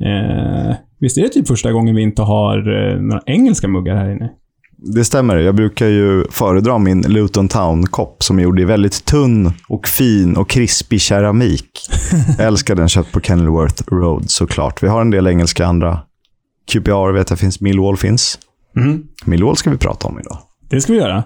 Eh, visst är det typ första gången vi inte har eh, några engelska muggar här inne? Det stämmer. Jag brukar ju föredra min Luton Town-kopp som är gjord i väldigt tunn och fin och krispig keramik. Jag älskar den, köpt på Kenilworth Road såklart. Vi har en del engelska andra. QPR vet jag finns, Millwall finns. Mm. Millwall ska vi prata om idag. Det ska vi göra.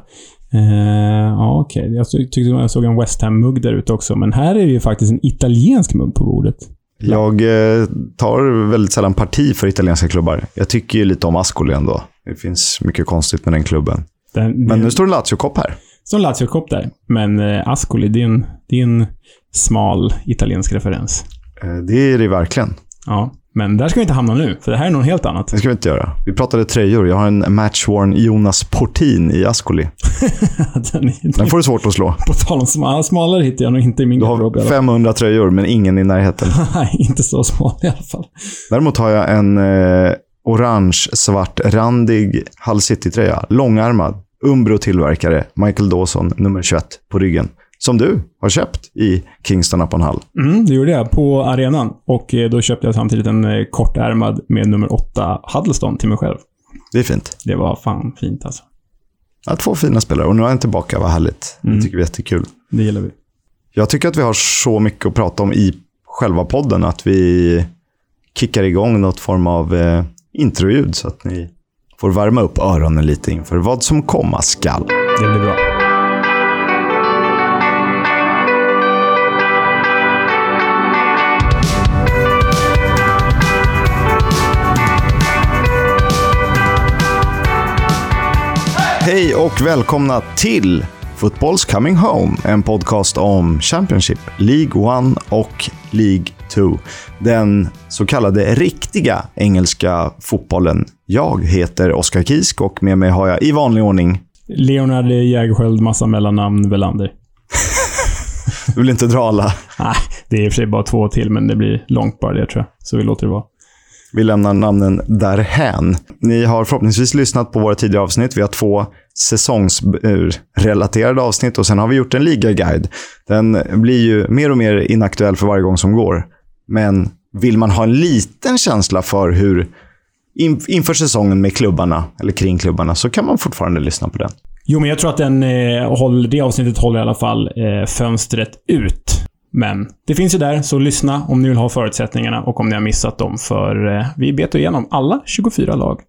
Eh, ja, okej. Jag ty- tyckte jag såg en West Ham-mugg där ute också, men här är det ju faktiskt en italiensk mugg på bordet. Jag eh, tar väldigt sällan parti för italienska klubbar. Jag tycker ju lite om Ascoli ändå. Det finns mycket konstigt med den klubben. Den, Men det- nu står det Lazio-kopp här. Som Lazio-kopp där. Men eh, Ascoli, det är, en, det är en smal italiensk referens. Eh, Det är det verkligen. Ja, men där ska vi inte hamna nu, för det här är något helt annat. Det ska vi inte göra. Vi pratade tröjor. Jag har en matchworn Jonas Portin i Ascoli. Den är, Den får du svårt att slå. på tal om smal, smalare hittar jag nog inte i min Du garderob. i har alla fall. 500 tröjor, men ingen i närheten. Nej, inte så smal i alla fall. Däremot har jag en eh, orange svartrandig Hull City-tröja. Långärmad. Umbro-tillverkare. Michael Dawson, nummer 21, på ryggen. Som du har köpt i Kingston upon Hull. Mm, det gjorde jag på arenan. Och eh, då köpte jag samtidigt en eh, kortärmad med nummer 8 Huddleston till mig själv. Det är fint. Det var fan fint alltså. Ja, två fina spelare. Och nu är han tillbaka. Vad härligt. Mm. Det tycker vi är jättekul. Det gillar vi. Jag tycker att vi har så mycket att prata om i själva podden att vi kickar igång något form av eh, introljud så att ni får värma upp öronen lite inför vad som komma skall. Det blir bra. Hej och välkomna till Football's Coming Home, en podcast om Championship, League 1 och League 2. Den så kallade riktiga engelska fotbollen. Jag heter Oskar Kisk och med mig har jag i vanlig ordning, Leonard Jägerskiöld, massa mellannamn, Velander. du vill inte dra alla, Nej, det är i och för sig bara två till, men det blir långt bara det tror jag. Så vi låter det vara. Vi lämnar namnen därhän. Ni har förhoppningsvis lyssnat på våra tidigare avsnitt. Vi har två säsongsrelaterade avsnitt och sen har vi gjort en ligaguide. Den blir ju mer och mer inaktuell för varje gång som går. Men vill man ha en liten känsla för hur in, inför säsongen med klubbarna, eller kring klubbarna, så kan man fortfarande lyssna på den. Jo, men jag tror att den, eh, håller, det avsnittet håller i alla fall eh, fönstret ut. Men det finns ju där, så lyssna om ni vill ha förutsättningarna och om ni har missat dem. För eh, vi betar igenom alla 24 lag.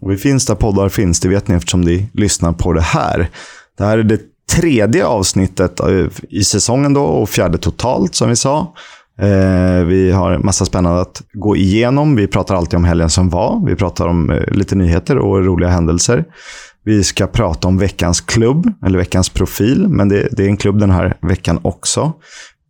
Och vi finns där poddar finns, det vet ni eftersom ni lyssnar på det här. Det här är det tredje avsnittet eh, i säsongen då och fjärde totalt som vi sa. Eh, vi har en massa spännande att gå igenom. Vi pratar alltid om helgen som var. Vi pratar om eh, lite nyheter och roliga händelser. Vi ska prata om veckans klubb, eller veckans profil, men det, det är en klubb den här veckan också.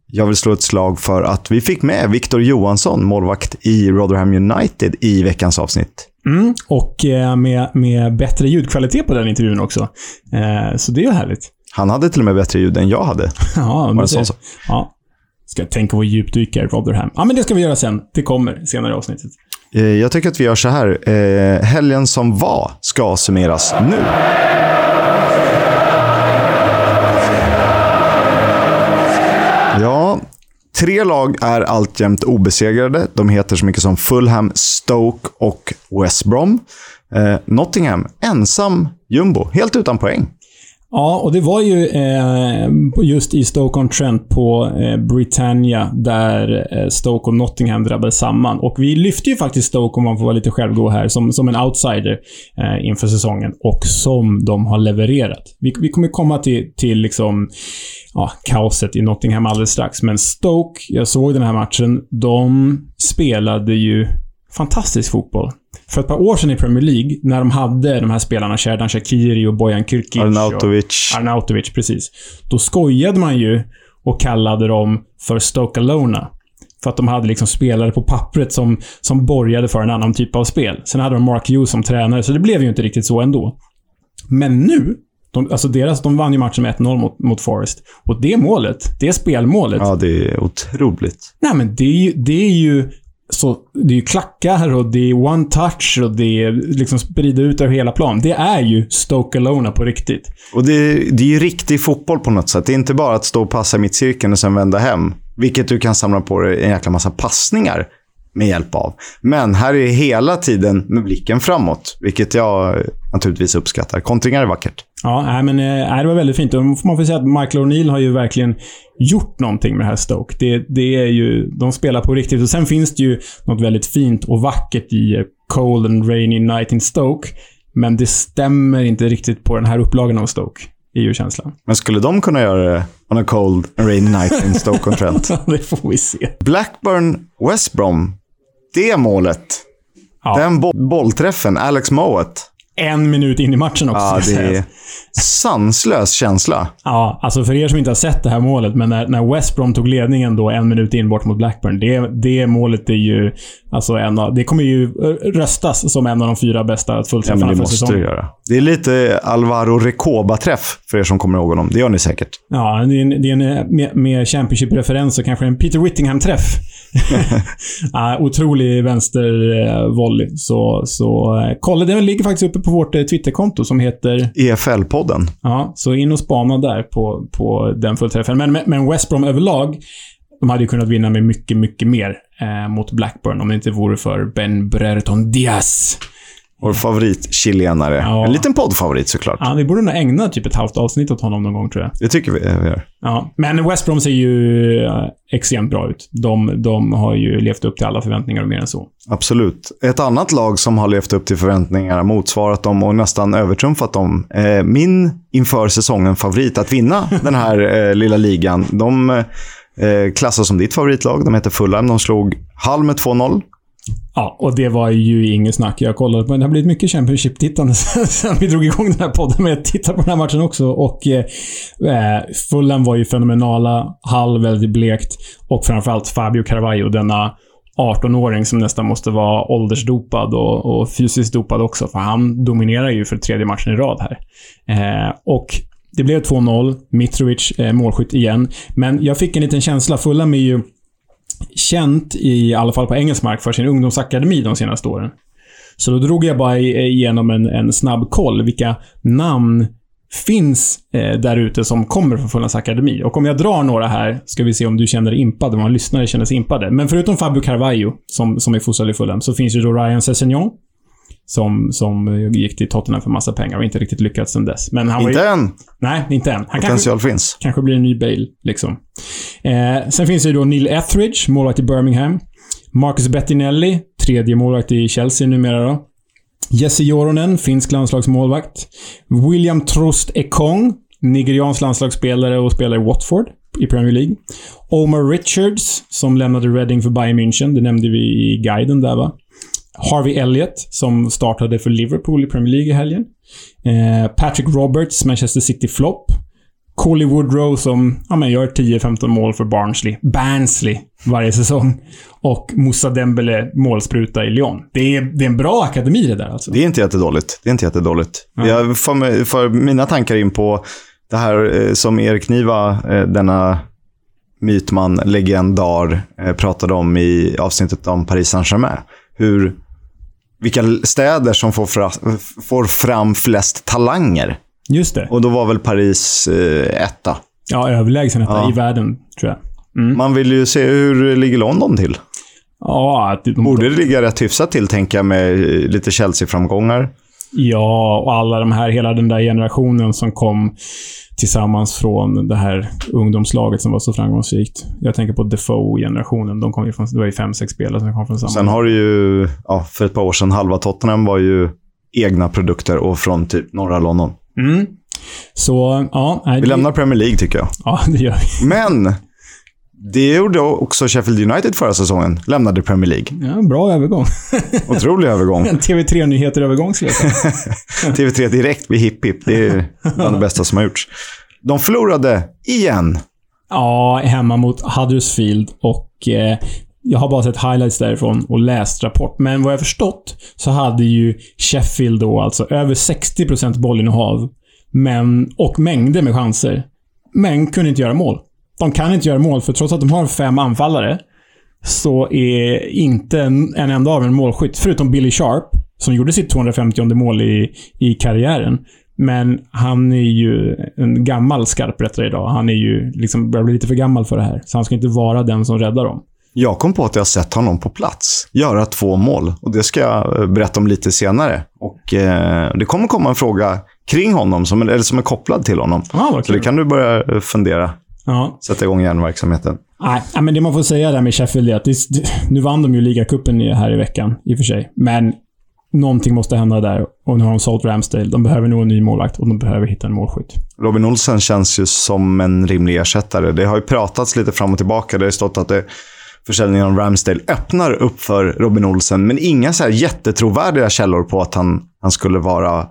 Jag vill slå ett slag för att vi fick med Victor Johansson, målvakt i Rotherham United, i veckans avsnitt. Mm, och eh, med, med bättre ljudkvalitet på den intervjun också. Eh, så det är ju härligt. Han hade till och med bättre ljud än jag hade. Ja, Var det? Ja. Ska jag tänka på djupdyka i Rotherham. Ja, men det ska vi göra sen. Det kommer senare i avsnittet. Eh, Jag tycker att vi gör så här. Helgen som var ska summeras nu. Ja, tre lag är alltjämt obesegrade. De heter så mycket som Fulham, Stoke och West Brom. Eh, Nottingham, ensam jumbo, helt utan poäng. Ja, och det var ju eh, just i Stoke-on-Trent på eh, Britannia där eh, Stoke och Nottingham drabbades samman. Och vi lyfte ju faktiskt Stoke, om man får vara lite självgå här, som, som en outsider eh, inför säsongen. Och som de har levererat. Vi, vi kommer komma till, till liksom, ja, kaoset i Nottingham alldeles strax. Men Stoke, jag såg den här matchen, de spelade ju fantastisk fotboll. För ett par år sedan i Premier League, när de hade de här spelarna, Sherdan Shaqiri och Bojan Kirkic. och- Arnautovic. Arnautovic, precis. Då skojade man ju och kallade dem för Stoke Alona. För att de hade liksom spelare på pappret som, som borgade för en annan typ av spel. Sen hade de Mark Hughes som tränare, så det blev ju inte riktigt så ändå. Men nu, de, alltså deras, de vann ju matchen med 1-0 mot, mot Forest. Och det målet, det spelmålet, Ja, det är otroligt. nej men det är ju, det är ju så, det är ju klackar och det är one touch och det är liksom sprida ut över hela plan. Det är ju Stoke Alona på riktigt. Och det, det är ju riktig fotboll på något sätt. Det är inte bara att stå och passa i mittcirkeln och sen vända hem. Vilket du kan samla på dig en jäkla massa passningar. med hjälp av. Men här är hela tiden med blicken framåt, vilket jag naturligtvis uppskattar. Kontringar är vackert. Ja, nej, men äh, det var väldigt fint. Man får säga att Michael O'Neill har ju verkligen gjort någonting med det här Stoke. Det, det är ju, de spelar på riktigt. Och sen finns det ju något väldigt fint och vackert i Cold and Rainy Night in Stoke. Men det stämmer inte riktigt på den här upplagan av Stoke, är ju känslan. Men skulle de kunna göra det on a cold and rainy night in Stoke-on-Trent? det får vi se. Blackburn, West Brom. Det målet. Ja. Den bo bollträffen, Alex Mowat. En minut in i matchen också. Ja, det är sanslös känsla. Ja, alltså för er som inte har sett det här målet, men när, när West Brom tog ledningen då en minut in bort mot Blackburn. Det, det målet är ju... Alltså en av, det kommer ju röstas som en av de fyra bästa Ja, fullträffarna men det måste säsongen. du göra. Det är lite Alvaro Recoba-träff, för er som kommer ihåg honom. Det gör ni säkert. Ja, det är en, det är en eh, med, med Championship-referens så kanske en Peter Whittingham-träff. ja, otrolig vänstervolley. Så, så eh, kolla, den ligger faktiskt uppe på vårt eh, Twitterkonto som heter... EFL-podden. Ja, så in och spana där på, på den fullträffen. Men, men West Brom överlag, de hade ju kunnat vinna med mycket, mycket mer eh, mot Blackburn om det inte vore för Ben Brereton Diaz. Vår favorit-chilenare. Ja. En liten poddfavorit såklart. Ja, vi borde nog ägna typ ett halvt avsnitt åt honom någon gång, tror jag. Det tycker vi vi gör. Ja, men West Brom ser ju eh, extremt bra ut. De, de har ju levt upp till alla förväntningar och mer än så. Absolut. Ett annat lag som har levt upp till förväntningarna, motsvarat dem och nästan övertrumfat dem. Eh, min inför säsongen favorit att vinna den här eh, lilla ligan. De eh, klassas som ditt favoritlag. De heter Fulham. De slog Hall med 2-0. Ja, och det var ju inget snack. Jag kollade på Det har blivit mycket Championship-tittande sen vi drog igång den här podden. Men jag tittade på den här matchen också och eh, eh Fulham var ju fenomenala. Hall väldigt blekt. Och framförallt Fabio Carvalho, denna 18-åring som nästan måste vara åldersdopad och, och fysiskt dopad också. För han dominerar ju för tredje matchen i rad här. Eh, och det blev 2-0. Mitrovic eh, målskytt igen. Men jag fick en liten känsla. Fulham är ju känt, i alla fall på engelsk mark, för sin ungdomsakademi de senaste åren. Så då drog jag bara eh, igenom en, en snabb koll. Vilka namn finns eh, där ute som kommer från Fulhams akademi? Och om jag drar några här, ska vi se om du känner dig impad, om man lyssnare känner sig impade. Men förutom Fabio Carvalho, som, som är fostrad i Fulham, så finns ju då Ryan Sessegnon. Som, som gick till Tottenham för massa pengar och inte riktigt lyckats sen dess. Men han Inte ju, än. Nej, inte än. Han kanske, Potential finns. Kanske blir en ny Bale, liksom. Eh, sen finns det ju då Neil Etheridge, målvakt i Birmingham. Marcus Bettinelli, tredje målvakt i Chelsea numera då. Jesse Joronen, finsk landslagsmålvakt. William Trost Ekong, nigeriansk landslagsspelare och spelar i Watford i Premier League. Omar Richards, som lämnade Reading för Bayern München. Det nämnde vi i guiden där, va? Harvey Elliott, som startade för Liverpool i Premier League i helgen. Eh, Patrick Roberts, Manchester City-flopp. Coley Woodrow som ja, men gör 10-15 mål för Barnsley. Barnsley varje säsong. Och Moussa Dembele, målspruta i Lyon. Det är, det är en bra akademi det där alltså. Det är inte jättedåligt. Det är inte jättedåligt. Ja. Jag får, mig- får mina tankar in på det här eh, som Erik Niva, eh, denna mytman, legendar, eh, pratade om i avsnittet om Paris Saint-Germain. Hur, vilka städer som får, fra, får fram flest talanger. Just det. Och då var väl Paris eh, etta. Ja, överlägsen etta Ja. i världen, tror jag. Mm. Man vill ju se hur ligger London till. Ja, de, Borde det ligga rätt hyfsat till, tänker jag, med eh, lite Chelsea-framgångar. Ja, och alla de här, hela den där generationen som kom tillsammans från det här ungdomslaget som var så framgångsrikt. Jag tänker på Defoe-generationen. De kom ju från, det var ju fem, sex spelare som kom från samma. Sen har du ju, ja, för ett par år sedan, halva Tottenham var ju egna produkter och från typ norra London. Mm. Så, ja. Nej, Vi det, lämnar Premier League tycker jag. Ja, det gör vi. Men det gjorde också Sheffield United förra säsongen. Lämnade Premier League. Ja, bra övergång. Otrolig övergång. En TV3-nyheter-övergång skulle jag säga. TV3 direkt vid hipp hipp. Det är bland det bästa som har gjorts. De förlorade igen. Ja, hemma mot Huddersfield och eh, jag har bara sett highlights därifrån och läst rapport. Men vad jag förstått så hade ju Sheffield då alltså över 60% bollinnehav. Men, och mängder med chanser. Men kunde inte göra mål. De kan inte göra mål, för trots att de har fem anfallare så är inte en, en enda av en målskytt. Förutom Billy Sharp, som gjorde sitt 250 mål i, i karriären. Men han är ju en gammal skarprättare idag. Han är ju liksom, börjar bli lite för gammal för det här. Så han ska inte vara den som räddar dem. Jag kom på att jag sett honom på plats göra två mål. Och Det ska jag eh, berätta om lite senare. Och eh, Det kommer komma en fråga kring honom, som, eller som är kopplad till honom. Vad Så det kan du börja eh, fundera. Ja. Sätta igång hjärnverksamheten. Nej, men det man får säga där med Sheffield är att det, nu vann de ju ligacupen här i veckan, i och för sig. Men någonting måste hända där. Och nu har de sålt Ramsdale. De behöver nog en ny målvakt och de behöver hitta en målskytt. Robin Olsen känns ju som en rimlig ersättare. Det har ju pratats lite fram och tillbaka. Det har stått att det, försäljningen av Ramsdale öppnar upp för Robin Olsen, men inga så här jättetrovärdiga källor på att han, han skulle vara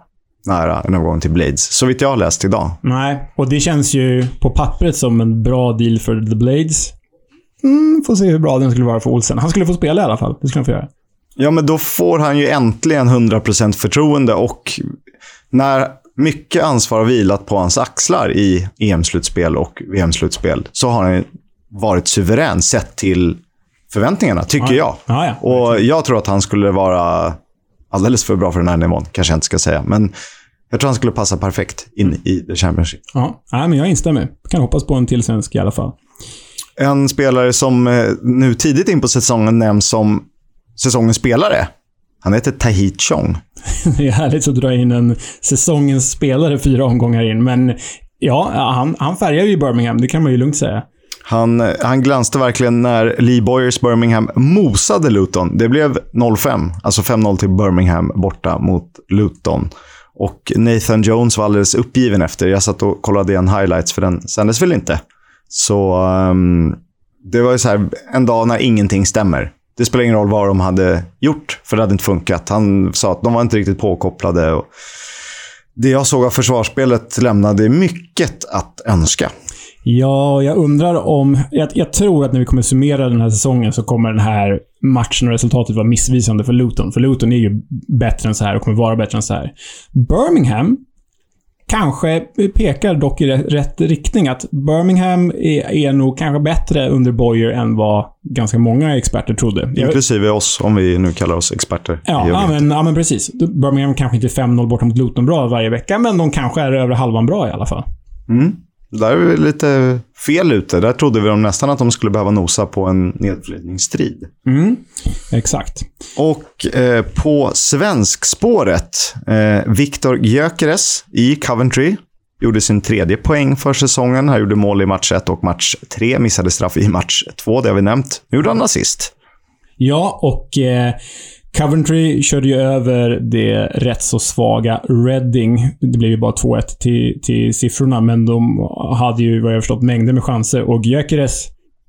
nära en övergång till Blades. Så vitt jag har läst idag. Nej, och det känns ju på pappret som en bra deal för The Blades. Mm, får se hur bra den skulle vara för Olsen. Han skulle få spela i alla fall. Det skulle han få göra. Ja, men då får han ju äntligen 100% förtroende och när mycket ansvar har vilat på hans axlar i EM-slutspel och VM-slutspel så har han varit suverän sett till förväntningarna, tycker jag. Ja, ja. Och jag tror att han skulle vara alldeles för bra för den här nivån, kanske jag inte ska säga. Men jag tror han skulle passa perfekt in i The Championship. Ja, ja men jag instämmer. Kan hoppas på en till svensk i alla fall. En spelare som eh, nu tidigt in på säsongen nämns som säsongens spelare. Han heter Tahit Chong. Det är härligt att dra in en säsongens spelare fyra omgångar in, men ja, han, han färgar ju i Birmingham. Det kan man ju lugnt säga. Han, han glänste verkligen när Lee Boyers Birmingham mosade Luton. Det blev 0-5, alltså 5-0 till Birmingham borta mot Luton. Och Nathan Jones var alldeles uppgiven efter. Jag satt och kollade igen highlights, för den sändes väl inte. Så um, det var ju så här, en dag när ingenting stämmer. Det spelar ingen roll vad de hade gjort, för det hade inte funkat. Han sa att de var inte riktigt påkopplade. Och det jag såg av försvarsspelet lämnade mycket att önska. Ja, jag undrar om... Jag, jag tror att när vi kommer summera den här säsongen så kommer den här matchen och resultatet vara missvisande för Luton. För Luton är ju bättre än så här och kommer vara bättre än så här. Birmingham kanske pekar dock i rätt, rätt riktning. Att Birmingham är, är nog kanske bättre under Boyer än vad ganska många experter trodde. Inklusive oss, om vi nu kallar oss experter. Ja, ja, men, ja, men precis. Birmingham kanske inte är 5-0 borta mot Luton bra varje vecka, men de kanske är över halvan bra i alla fall. Mm. Där är vi lite fel ute. Där trodde vi de nästan att de skulle behöva nosa på en nedflyttningsstrid. Mm, exakt. Och eh, på svenskspåret, eh, Viktor Gyökeres i Coventry. Gjorde sin tredje poäng för säsongen. Han gjorde mål i match 1 och match 3. Missade straff i match 2, det har vi nämnt. Nu gjorde han assist. Ja, och eh, Coventry körde ju över det rätt så svaga Reading. Det blev ju bara 2-1 till, till siffrorna, men de hade ju, vad jag förstått, mängder med chanser. Och Gyökeres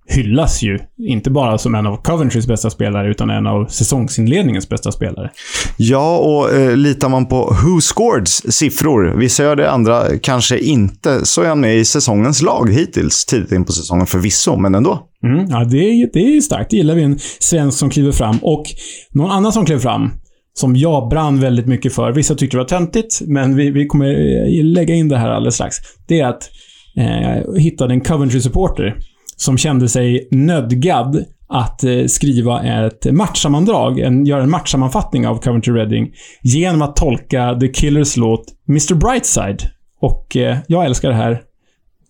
hyllas ju. Inte bara som en av Coventrys bästa spelare, utan en av säsongsinledningens bästa spelare. Ja, och eh, litar man på Who Scoreds siffror, vissa gör det, andra kanske inte, så är han med i säsongens lag hittills. Tidigt in på säsongen förvisso, men ändå. Mm, ja, det är, det är starkt. Det gillar vi. En svensk som kliver fram. Och någon annan som klev fram, som jag brann väldigt mycket för. Vissa tyckte det var töntigt, men vi, vi kommer eh, lägga in det här alldeles strax. Det är att eh, hittade en Coventry-supporter som kände sig nödgad att eh, skriva ett matchsammandrag, en, göra en matchsammanfattning av Coventry Reading genom att tolka The Killers låt Mr Brightside. Och eh, jag älskar det här.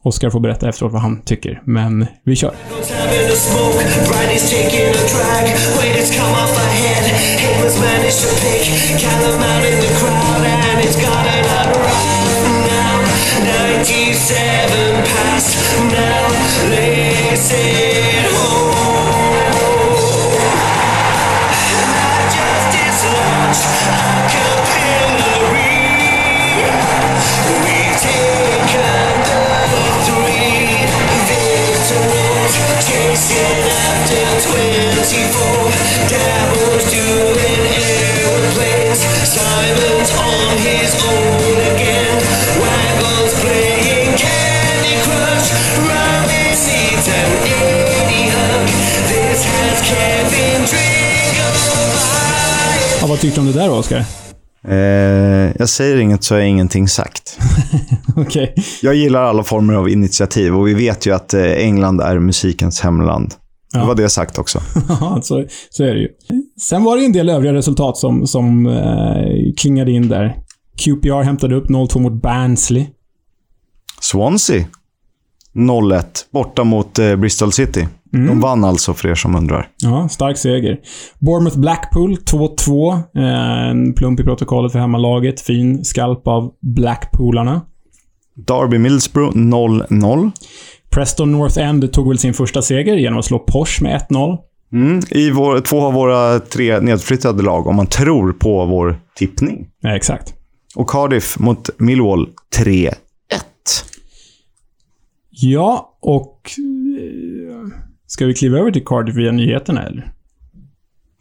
Oskar får berätta efteråt vad han tycker, men vi kör. 97 past now. Listen home. Justice launched a capillary. We've taken the three victories, chasing after 24. Devils Ja, vad tyckte du om det där Oskar? Eh, jag säger inget så är ingenting sagt. Okej. Jag gillar alla former av initiativ och vi vet ju att eh, England är musikens hemland. Det Ja. var det sagt också. Ja, så, så är det ju. Sen var det ju en del övriga resultat som, som eh, klingade in där. QPR hämtade upp 0-2 mot Barnsley. Swansea 0-1 borta mot eh, Bristol City. De vann alltså, för er som undrar. Ja, stark seger. Bournemouth Blackpool 2-2. Eh, En plump i protokollet för hemmalaget. Fin skalp av Blackpoolarna. Derby Middlesbrough 0-0. Preston North End tog väl sin första seger genom att slå Porsche med 1-0. Mm, I vår, två av våra tre nedflyttade lag, om man tror på vår tippning. Ja, exakt. Och Cardiff mot Millwall 3-1. Ja, och... Ska vi kliva över till Cardiff via nyheterna, eller?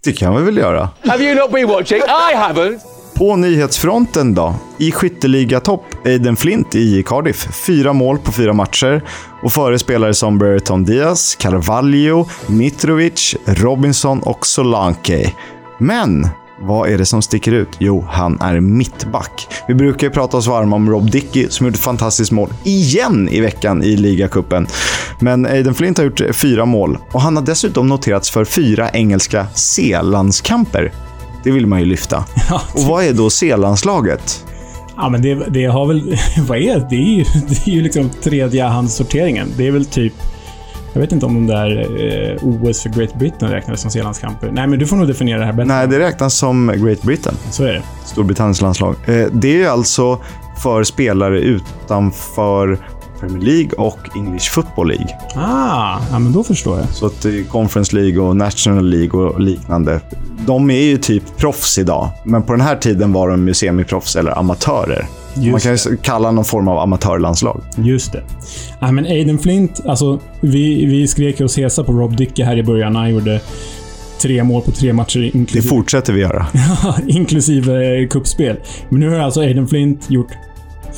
Det kan vi väl göra. Have you not been watching? I haven't. På nyhetsfronten då. I skytteligatopp Aiden Flint i Cardiff. Fyra mål på fyra matcher. Och före spelare som Brereton Diaz, Carvalho, Mitrovic, Robinson och Solanke. Men vad är det som sticker ut? Jo, han är mittback. Vi brukar ju prata oss varma om Rob Dickey som gjort ett fantastiskt mål igen i veckan i ligacupen. Men Aiden Flint har gjort fyra mål och han har dessutom noterats för fyra engelska C-landskamper. Det vill man ju lyfta. Ja, Och vad är då C-landslaget? Ja, men det, det har väl... Vad är det? Det är ju, det är ju liksom tredjehandssorteringen. Det är väl typ... Jag vet inte om de där eh, OS för Great Britain räknades som C-landskamper. Nej, men du får nog definiera det här bättre. Nej, det räknas som Great Britain, Så är det. Storbritanniens landslag. Eh, Det är alltså för spelare utanför Premier League och English Football League. Ah, ja, men då förstår jag. Så att eh, Conference League och National League och liknande. De är ju typ proffs idag, men på den här tiden var de ju semiproffs eller amatörer. Just Man kan ju kalla någon form av amatörlandslag. Just det. Ja, men Aiden Flint, alltså vi, vi skrek oss hesa på Rob Dickey här i början när han gjorde tre mål på tre matcher Det inklusive, fortsätter vi göra. inklusive eh, kuppspel. Men nu har alltså Aiden Flint gjort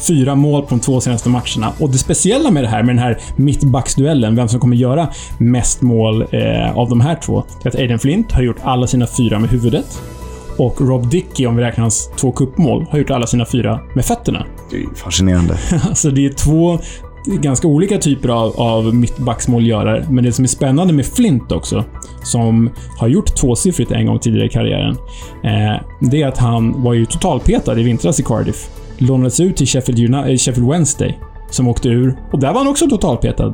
fyra mål på de två senaste matcherna. Och det speciella med det här, med den här mittbacksduellen, vem som kommer göra mest mål eh, av de här två, är att Aiden Flint har gjort alla sina fyra med huvudet. Och Rob Dickey, om vi räknar hans två kuppmål, har gjort alla sina fyra med fötterna. Det är fascinerande. Alltså det är två ganska olika typer av, av mittbacksmålgörare. Men det som är spännande med Flint också, som har gjort tvåsiffrigt en gång tidigare i karriären, eh, det är att han var ju totalpetad i vintras i Cardiff. Lånades ut till Sheffield, Uni- eh, Sheffield Wednesday, som åkte ur. Och där var han också totalpetad.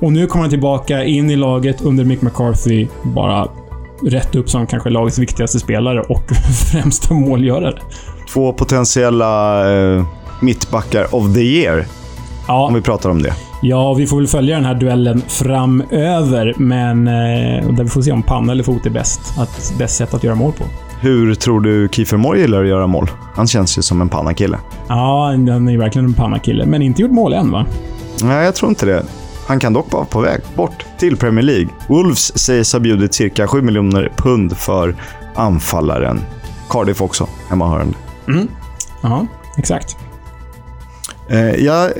Och nu kommer han tillbaka in i laget under Mick McCarthy, bara rätt upp som kanske lagets viktigaste spelare och främsta målgörare. Två potentiella eh, mittbackar of the year, Ja, om vi pratar om det. Ja, vi får väl följa den här duellen framöver, men eh, där vi får se om panna eller fot är bäst. Att, bäst sätt att göra mål på. Hur tror du Kiefer Moore gillar att göra mål? Han känns ju som en pannakille. Ja, han är verkligen en pannakille, men inte gjort mål än va? Nej, jag tror inte det. Han kan dock vara på väg bort till Premier League. Wolves sägs ha bjudit cirka 7 miljoner pund för anfallaren. Cardiff också, hemmahörande. Ja, exakt. Eh, Jag eh,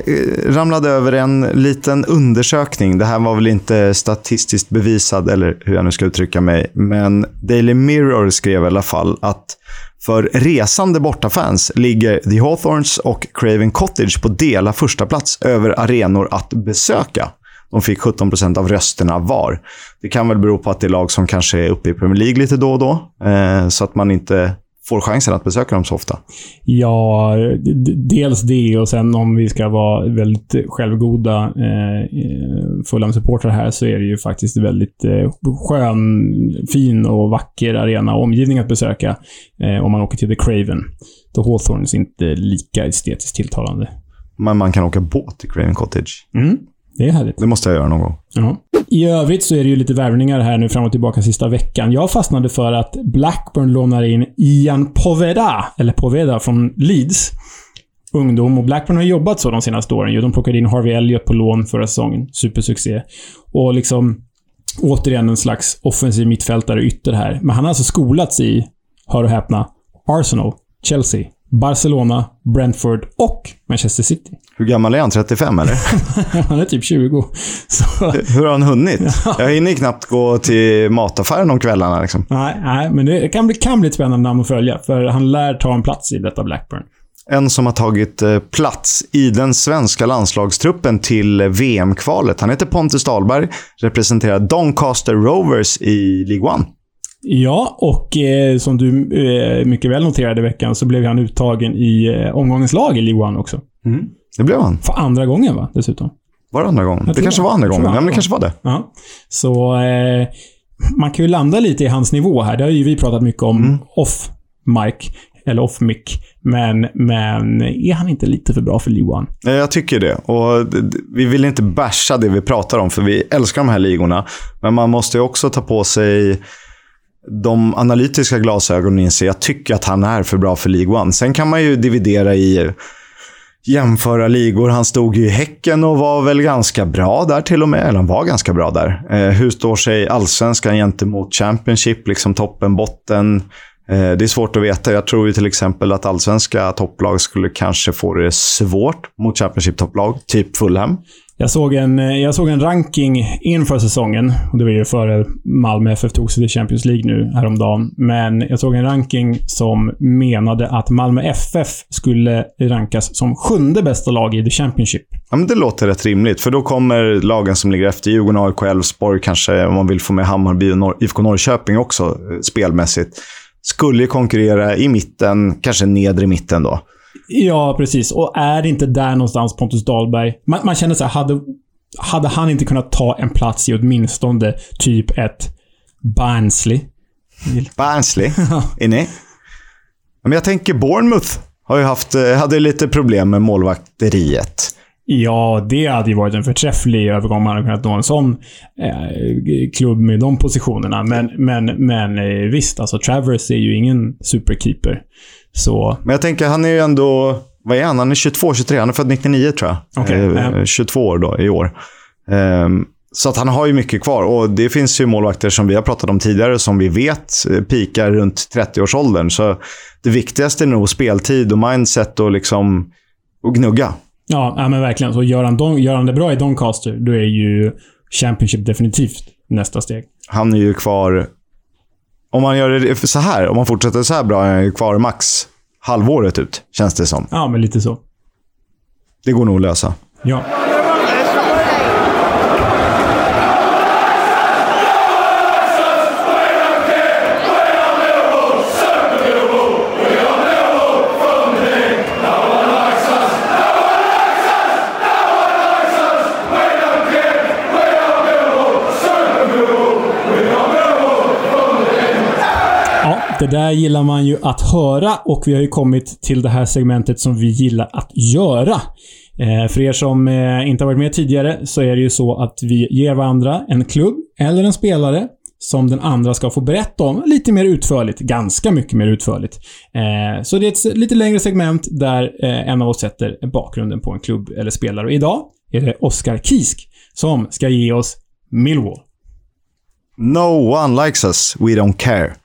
ramlade över en liten undersökning. Det här var väl inte statistiskt bevisad, eller hur jag nu ska uttrycka mig. Men Daily Mirror skrev i alla fall att för resande bortafans ligger The Hawthorns och Craven Cottage på dela första plats över arenor att besöka. De fick 17% av rösterna var. Det kan väl bero på att det är lag som kanske är uppe i Premier League lite då och då. Eh, så att man inte får chansen att besöka dem så ofta. Ja, dels det och sen om vi ska vara väldigt självgoda eh, eh, Fulham-supportrar här så är det ju faktiskt väldigt eh, skön, fin och vacker arena och omgivning att besöka eh, om man åker till The Craven. The Hawthorns inte lika estetiskt tilltalande. Men man kan åka båt till Craven Cottage. Mm, det är härligt. Det måste jag göra någon gång. Ja. I övrigt så är det ju lite värvningar här nu fram och tillbaka sista veckan. Jag fastnade för att Blackburn lånar in Ian Poveda, eller Poveda från Leeds. Ungdom. Och Blackburn har jobbat så de senaste åren. De plockade in Harvey Elliott på lån förra säsongen. Supersuccé. Och liksom återigen en slags offensiv mittfältare ytter här. Men han har alltså skolats i, hör och häpna, Arsenal, Chelsea, Barcelona, Brentford och Manchester City. Hur gammal är han? 35 eller? Han är typ 20. Så, Hur har han hunnit? Jag hinner ju knappt gå till mataffären om kvällarna. Liksom. Nej, nej, men det kan bli, kan bli ett spännande namn att följa. För han lär ta en plats i detta Blackburn. En som har tagit eh, plats i den svenska landslagstruppen till VM-kvalet. Han heter Pontus Dahlberg, representerar Doncaster Rovers i League One. Ja, och eh, som du eh, mycket väl noterade i veckan så blev han uttagen i eh, omgångens lag i League One också. Det blev han. För andra gången, va? Dessutom. Var det andra gången? Det kanske var andra gången. Ja, men det kanske var det. Ja. Så eh, man kan ju landa lite i hans nivå här. Det har ju vi pratat mycket om Mm. off mic. Eller off mic. Men, men är han inte lite för bra för League Jag tycker det. Och vi vill inte basha det vi pratar om, för vi älskar de här ligorna. Men man måste ju också ta på sig de analytiska glasögonen inser jag tycker att han är för bra för League One. Sen kan man ju dividera i jämföra ligor. Han stod ju i Häcken och var väl ganska bra där till och med. Eller han var ganska bra där. Eh, hur står sig allsvenskan gentemot Championship? Liksom toppen, botten. Eh, det är svårt att veta. Jag tror ju till exempel att allsvenska topplag skulle kanske få det svårt mot Championship-topplag. Typ Fulham. Jag såg, en, eh, jag såg en ranking inför säsongen. Och det var ju före Malmö FF tog sig till Champions League nu häromdagen. Men jag såg en ranking som menade att Malmö FF skulle rankas som sjunde bästa lag i The Championship. Ja, men det låter rätt rimligt, för då kommer lagen som ligger efter, Djurgården, AIK, Elfsborg, kanske om man vill få med Hammarby och Nor- IFK Norrköping också eh, spelmässigt, skulle konkurrera i mitten, kanske nedre mitten då. Ja, precis. Och är det inte där någonstans Pontus Dahlberg... Man, man känner så här, hade, hade han inte kunnat ta en plats i åtminstone typ ett Barnsley? Barnsley, är ni? Men jag tänker Bournemouth har ju haft, eh, hade lite problem med målvakteriet. Ja, det hade ju varit en förträfflig övergång om man hade kunnat nå en sån eh, klubb med de positionerna. Men, men, men eh, visst, alltså Travers är ju ingen superkeeper. Så, Men jag tänker, han är ju ändå, vad är han? Han är 22, 23, han är född 99 tror jag. Okej, Eh, ja. 22 år då, i år. Ehm, så att han har ju mycket kvar. Och det finns ju målvakter som vi har pratat om tidigare som vi vet eh, pikar runt 30-årsåldern. Så det viktigaste är nog speltid och mindset och liksom och gnugga. ja, ja men verkligen. Så gör han, Don, gör han det bra i Doncaster, då är ju Championship definitivt nästa steg. Han är ju kvar... Om man gör det så här, om man fortsätter så här bra, är ju kvar max halvåret ut, känns det som. Ja, men lite så. Det går nog att lösa. Ja. Där gillar man ju att höra och vi har ju kommit till det här segmentet som vi gillar att göra. Eh, för er som eh, inte har varit med tidigare så är det ju så att vi ger varandra en klubb eller en spelare som den andra ska få berätta om lite mer utförligt. Ganska mycket mer utförligt. Eh, så det är ett lite längre segment där eh, en av oss sätter bakgrunden på en klubb eller spelare. Och idag är det Oskar Kisk som ska ge oss Millwall. No one likes us, we don't care.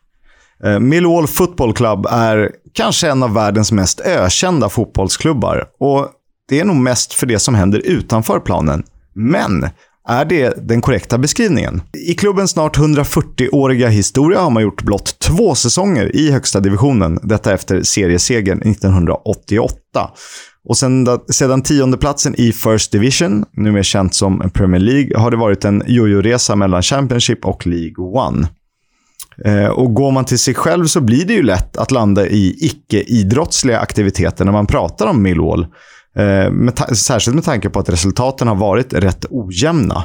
Eh, Millwall Football Club är kanske en av världens mest ökända fotbollsklubbar. Och det är nog mest för det som händer utanför planen. Men är det den korrekta beskrivningen? I klubbens snart 140-åriga historia har man gjort blott två säsonger i högsta divisionen. Detta efter seriesegern 1988. Och sedan, sedan tiondeplatsen i First Division, numera känt som Premier League, har det varit en jojo-resa mellan Championship och League One. Eh, och går man till sig själv så blir det ju lätt att landa i icke-idrottsliga aktiviteter när man pratar om Millwall. Eh, med särskilt med tanke på att resultaten har varit rätt ojämna.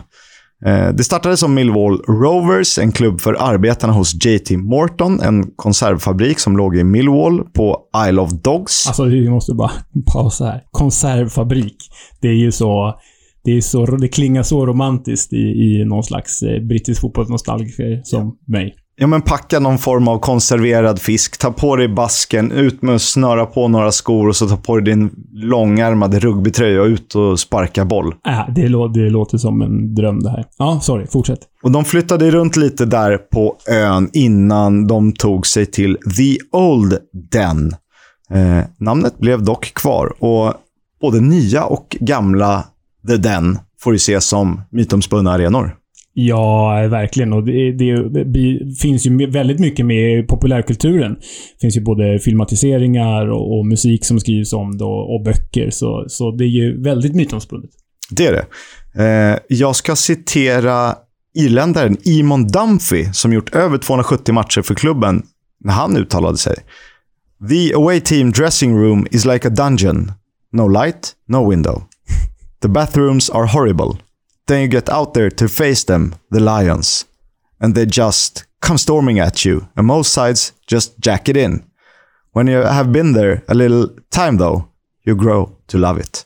Eh, det startade som Millwall Rovers, en klubb för arbetarna hos JT Morton, en konservfabrik som låg i Millwall på Isle of Dogs. Alltså, vi måste bara pausa här. Konservfabrik. Det är ju så... Det, är så, det klingar så romantiskt i, i någon slags brittisk fotbollsnostalgiker som mig. Ja, men packa någon form av konserverad fisk, ta på dig basken, ut med att snöra på några skor och så ta på dig din långärmade rugbytröja och ut och sparka boll. Äh, det, lå, det låter som en dröm det här. Ja, sorry. Fortsätt. Och de flyttade runt lite där på ön innan de tog sig till The Old Den. Eh, namnet blev dock kvar och både nya och gamla The Den får ju ses som mytomspunna arenor. Ja, verkligen. Och det, det, det finns ju väldigt mycket med i populärkulturen. Det finns ju både filmatiseringar och, och musik som skrivs om det och, och böcker. Så, så det är ju väldigt mytomspunnet. Det är det. Eh, jag ska citera irländaren Eamon Dunphy som gjort över 270 matcher för klubben när han uttalade sig. The away team dressing room is like a dungeon. No light, no window. The bathrooms are horrible. Then you get out there to face them, the lions. And they just come storming at you. And most sides just jack it in. When you have been there a little time though, you grow to love it.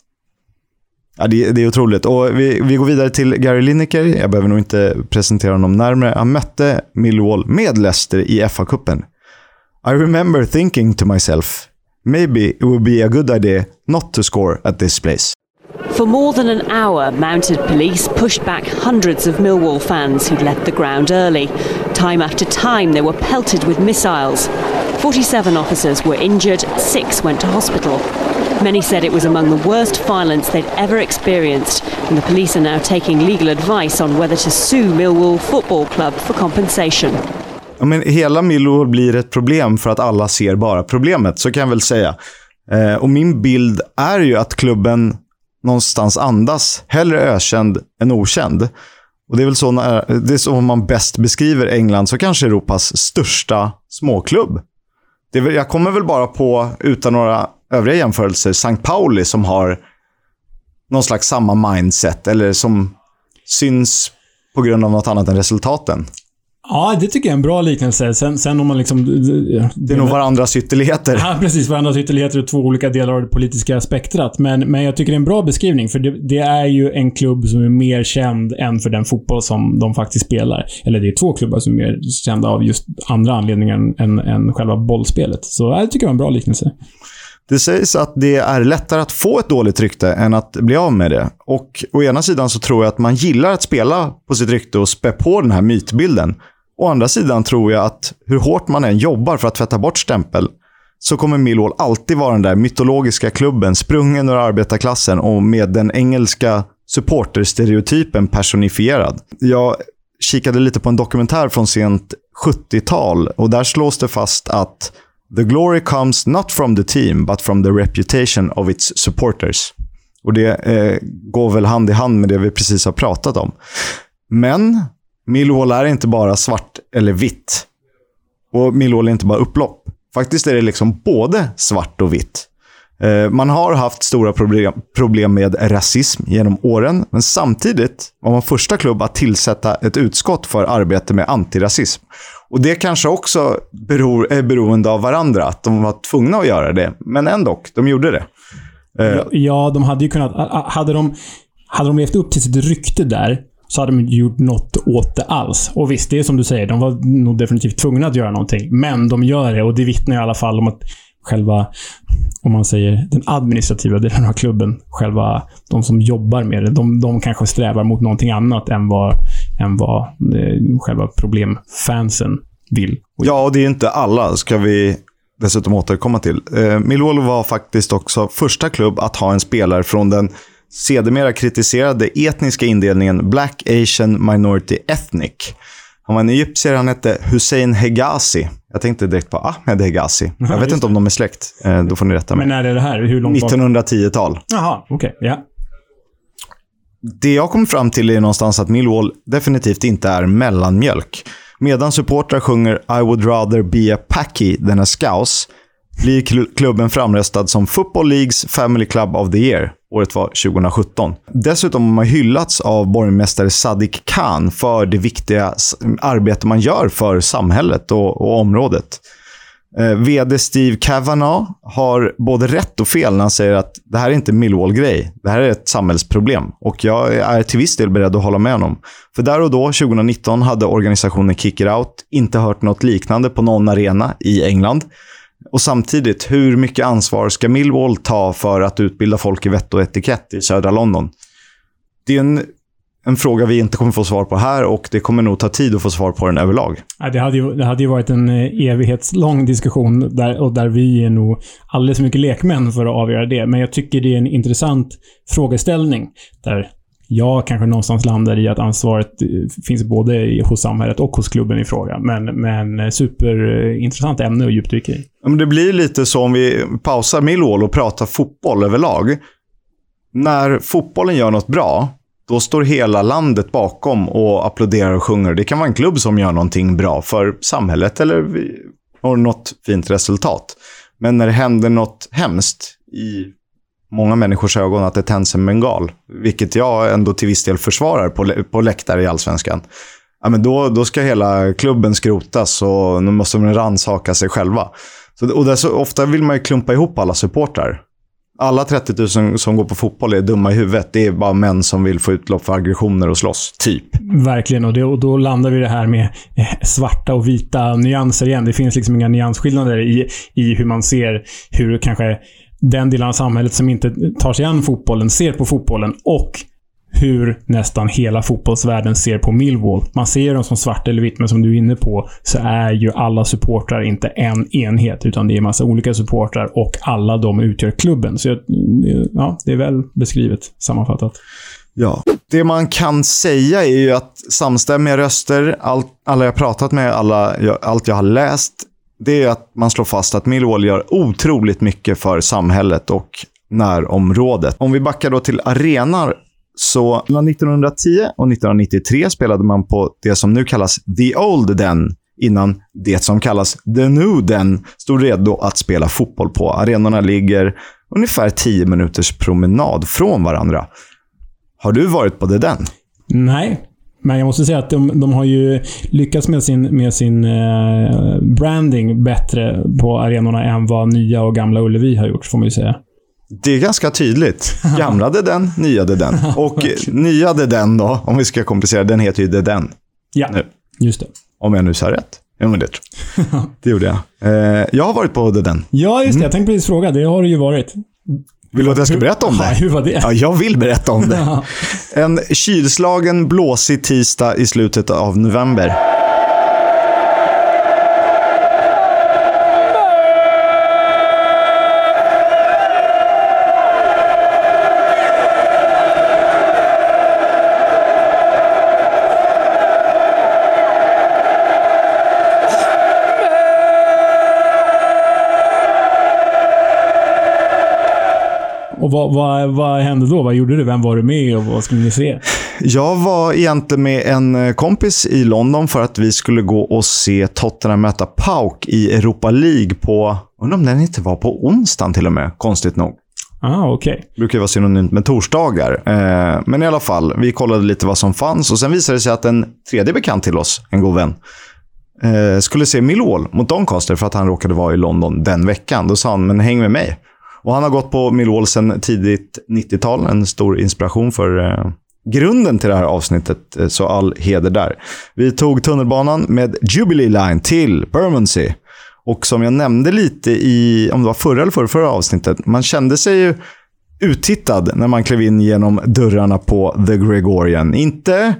Ja, det, det är otroligt. Och vi, vi går vidare till Gary Lineker. Jag behöver nog inte presentera honom närmare. Han mötte Millwall med Leicester i FA-cupen. I remember thinking to myself, maybe it would be a good idea not to score at this place. For more than an hour, mounted police pushed back hundreds of Millwall fans who'd left the ground early. Time after time, they were pelted with missiles. 47 officers were injured, six went to hospital. Many said it was among the worst violence they'd ever experienced, and the police are now taking legal advice on whether to sue Millwall Football Club for compensation. Ja, men hela Millwall blir ett problem för att alla ser bara problemet, så kan jag väl säga. Eh, och min bild är ju att klubben någonstans andas hellre ökänd än okänd. Och det är väl så, när, det är så man bäst beskriver England, så kanske Europas största småklubb. Det väl, jag kommer väl bara på, utan några övriga jämförelser, St. Pauli som har någon slags samma mindset, eller som syns på grund av något annat än resultaten. Ja, det tycker jag är en bra liknelse. Sen, sen om man liksom... Det är nog varandras ytterligheter. Ja, precis. Varandras ytterligheter och två olika delar av det politiska spektrat. Men, men jag tycker det är en bra beskrivning, för det, det, är ju en klubb som är mer känd än för den fotboll som de faktiskt spelar. Eller det är två klubbar som är mer kända av just andra anledningar än, än själva bollspelet. Så jag tycker det var en bra liknelse. Det sägs att det är lättare att få ett dåligt rykte än att bli av med det. Och å ena sidan så tror jag att man gillar att spela på sitt rykte och spä på den här mytbilden. Å andra sidan tror jag att hur hårt man än jobbar för att tvätta bort stämpel så kommer Millwall alltid vara den där mytologiska klubben sprungen ur arbetarklassen och med den engelska supporterstereotypen personifierad. Jag kikade lite på en dokumentär från sent 70-tal och där slås det fast att The glory comes not from the team, but from the reputation of its supporters. Och det eh, går väl hand i hand med det vi precis har pratat om. Men Millwall är inte bara svart eller vitt. Och Millwall är inte bara upplopp. Faktiskt är det liksom både svart och vitt. Eh, man har haft stora problem, med rasism genom åren, men samtidigt var man första klubb att tillsätta ett utskott för arbete med antirasism. Och det kanske också beror, är beroende av varandra, att de var tvungna att göra det. Men ändå, de gjorde det. Ja, ja, de hade ju kunnat... Hade de, hade de levt upp till sitt rykte där, så hade de inte gjort något åt det alls. Och visst, det är som du säger, de var nog definitivt tvungna att göra någonting. Men de gör det och det vittnar i alla fall om att själva, om man säger den administrativa delen av klubben, själva de som jobbar med det, de, de kanske strävar mot någonting annat än vad, än vad eh, själva problemfansen vill. Ja, och det är inte alla, ska vi dessutom återkomma till. Eh, Millwall var faktiskt också första klubb att ha en spelare från den sedermera kritiserade etniska indelningen Black Asian Minority Ethnic. Han var en egyptier, han hette Hussein Hegazi. Jag tänkte direkt på Ahmed Hegazi. Jag vet inte om de är släkt. Eh, Då får ni rätta mig. Men när är det här? Hur långt bak? 1910-tal. Jaha, okej. ja. Det jag kom fram till är någonstans att Millwall definitivt inte är mellanmjölk. Medan supportrar sjunger I would rather be a packy than a scouse blir kl- klubben framröstad som Football Leagues Family Club of the Year. Året var 2017. Dessutom har man hyllats av borgmästare Sadiq Khan för det viktiga arbete man gör för samhället och, och området. Eh, VD Steve Cavanaugh har både rätt och fel när han säger att det här är inte Millwall-grej. Det här är ett samhällsproblem. Och jag är till viss del beredd att hålla med honom. För där och då, 2019, hade organisationen Kick It Out inte hört något liknande på någon arena i England. Och samtidigt, hur mycket ansvar ska Millwall ta för att utbilda folk i vett och etikett i södra London? Det är en, en fråga vi inte kommer få svar på här och det kommer nog ta tid att få svar på den överlag. Det, hade ju, det hade ju varit en eh, evighetslång diskussion där, och där vi är nog alldeles för mycket lekmän för att avgöra det. Men jag tycker det är en intressant frågeställning. Där jag kanske någonstans landar i att ansvaret eh, finns både hos samhället och hos klubben i fråga. Men, men eh, superintressant ämne att djupdyka i. Ja, men det blir lite så om vi pausar Millwall och pratar fotboll överlag. När fotbollen gör något bra, då står hela landet bakom och applåderar och sjunger. Det kan vara en klubb som gör någonting bra för samhället eller har något fint resultat. Men när det händer något hemskt i många människors ögon att det tänds en bengal, vilket jag ändå till viss del försvarar på, lä- på läktare i allsvenskan, ja, men då, då ska hela klubben skrotas och nu måste de rannsaka sig själva. Så, och det är så, ofta vill man ju klumpa ihop alla supportrar. Alla 30 000 som går på fotboll är dumma i huvudet. Det är bara män som vill få utlopp för aggressioner och slåss. Typ. Verkligen. Och, det, och då landar vi i det här med eh, svarta och vita nyanser igen. Det finns liksom inga nyansskillnader i, i hur man ser hur kanske den delen av samhället som inte tar sig an fotbollen ser på fotbollen och hur nästan hela fotbollsvärlden ser på Millwall. Man ser dem som svart eller vitt, men som du är inne på så är ju alla supportrar inte en enhet, utan det är en massa olika supportrar och alla de utgör klubben. Så ja, det är väl beskrivet, sammanfattat. Ja. Det man kan säga är ju att samstämmiga röster, allt, alla jag pratat med, alla, jag, allt jag har läst, det är att man slår fast att Millwall gör otroligt mycket för samhället och närområdet. Om vi backar då till arenor. så mellan 1910 och 1993 spelade man på det som nu kallas The Old Den, innan det som kallas The New Den stod redo att spela fotboll på. Arenorna ligger ungefär 10 minuters promenad från varandra. Har du varit på “The den? Nej, men jag måste säga att de, de har ju lyckats med sin, med sin eh, branding bättre på arenorna än vad nya och gamla Ullevi har gjort, får man ju säga. Det är ganska tydligt. Gamla det den, nya det den. Och nya det den då, om vi ska komplicera, den heter ju den. Ja, Nu. just det. Om jag nu sa rätt. Jo, men det tror jag. Det gjorde jag. Eh, jag har varit på den. Ja, just det. Jag tänkte precis fråga. Det har det ju varit. Vill du att jag ska berätta om Ja, det? hur var det? Ja, jag vill berätta om det. En kylslagen, blåsig tisdag i slutet av november. Och vad, vad, vad hände då? Vad gjorde du? Vem var du med och vad skulle ni se? Jag var egentligen med en eh, kompis i London för att vi skulle gå och se Tottenham möta PAOK i Europa League på, undrar om den inte var på onsdagen till och med, konstigt nog. Ah, okej. brukar ju vara synonymt med torsdagar. Eh, men i alla fall, vi kollade lite vad som fanns och sen visade det sig att en tredje bekant till oss, en god vän, eh, skulle se Millwall mot Doncaster för att han råkade vara i London den veckan. Då sa han, men häng med mig. Och han har gått på Millwall sedan tidigt 90-tal, en stor inspiration för eh, grunden till det här avsnittet, eh, så all heder där. Vi tog tunnelbanan med Jubilee Line till Bermondsey. Och som jag nämnde lite i, om det var förra eller förra, förra avsnittet, man kände sig ju uttittad när man klev in genom dörrarna på The Gregorian. Inte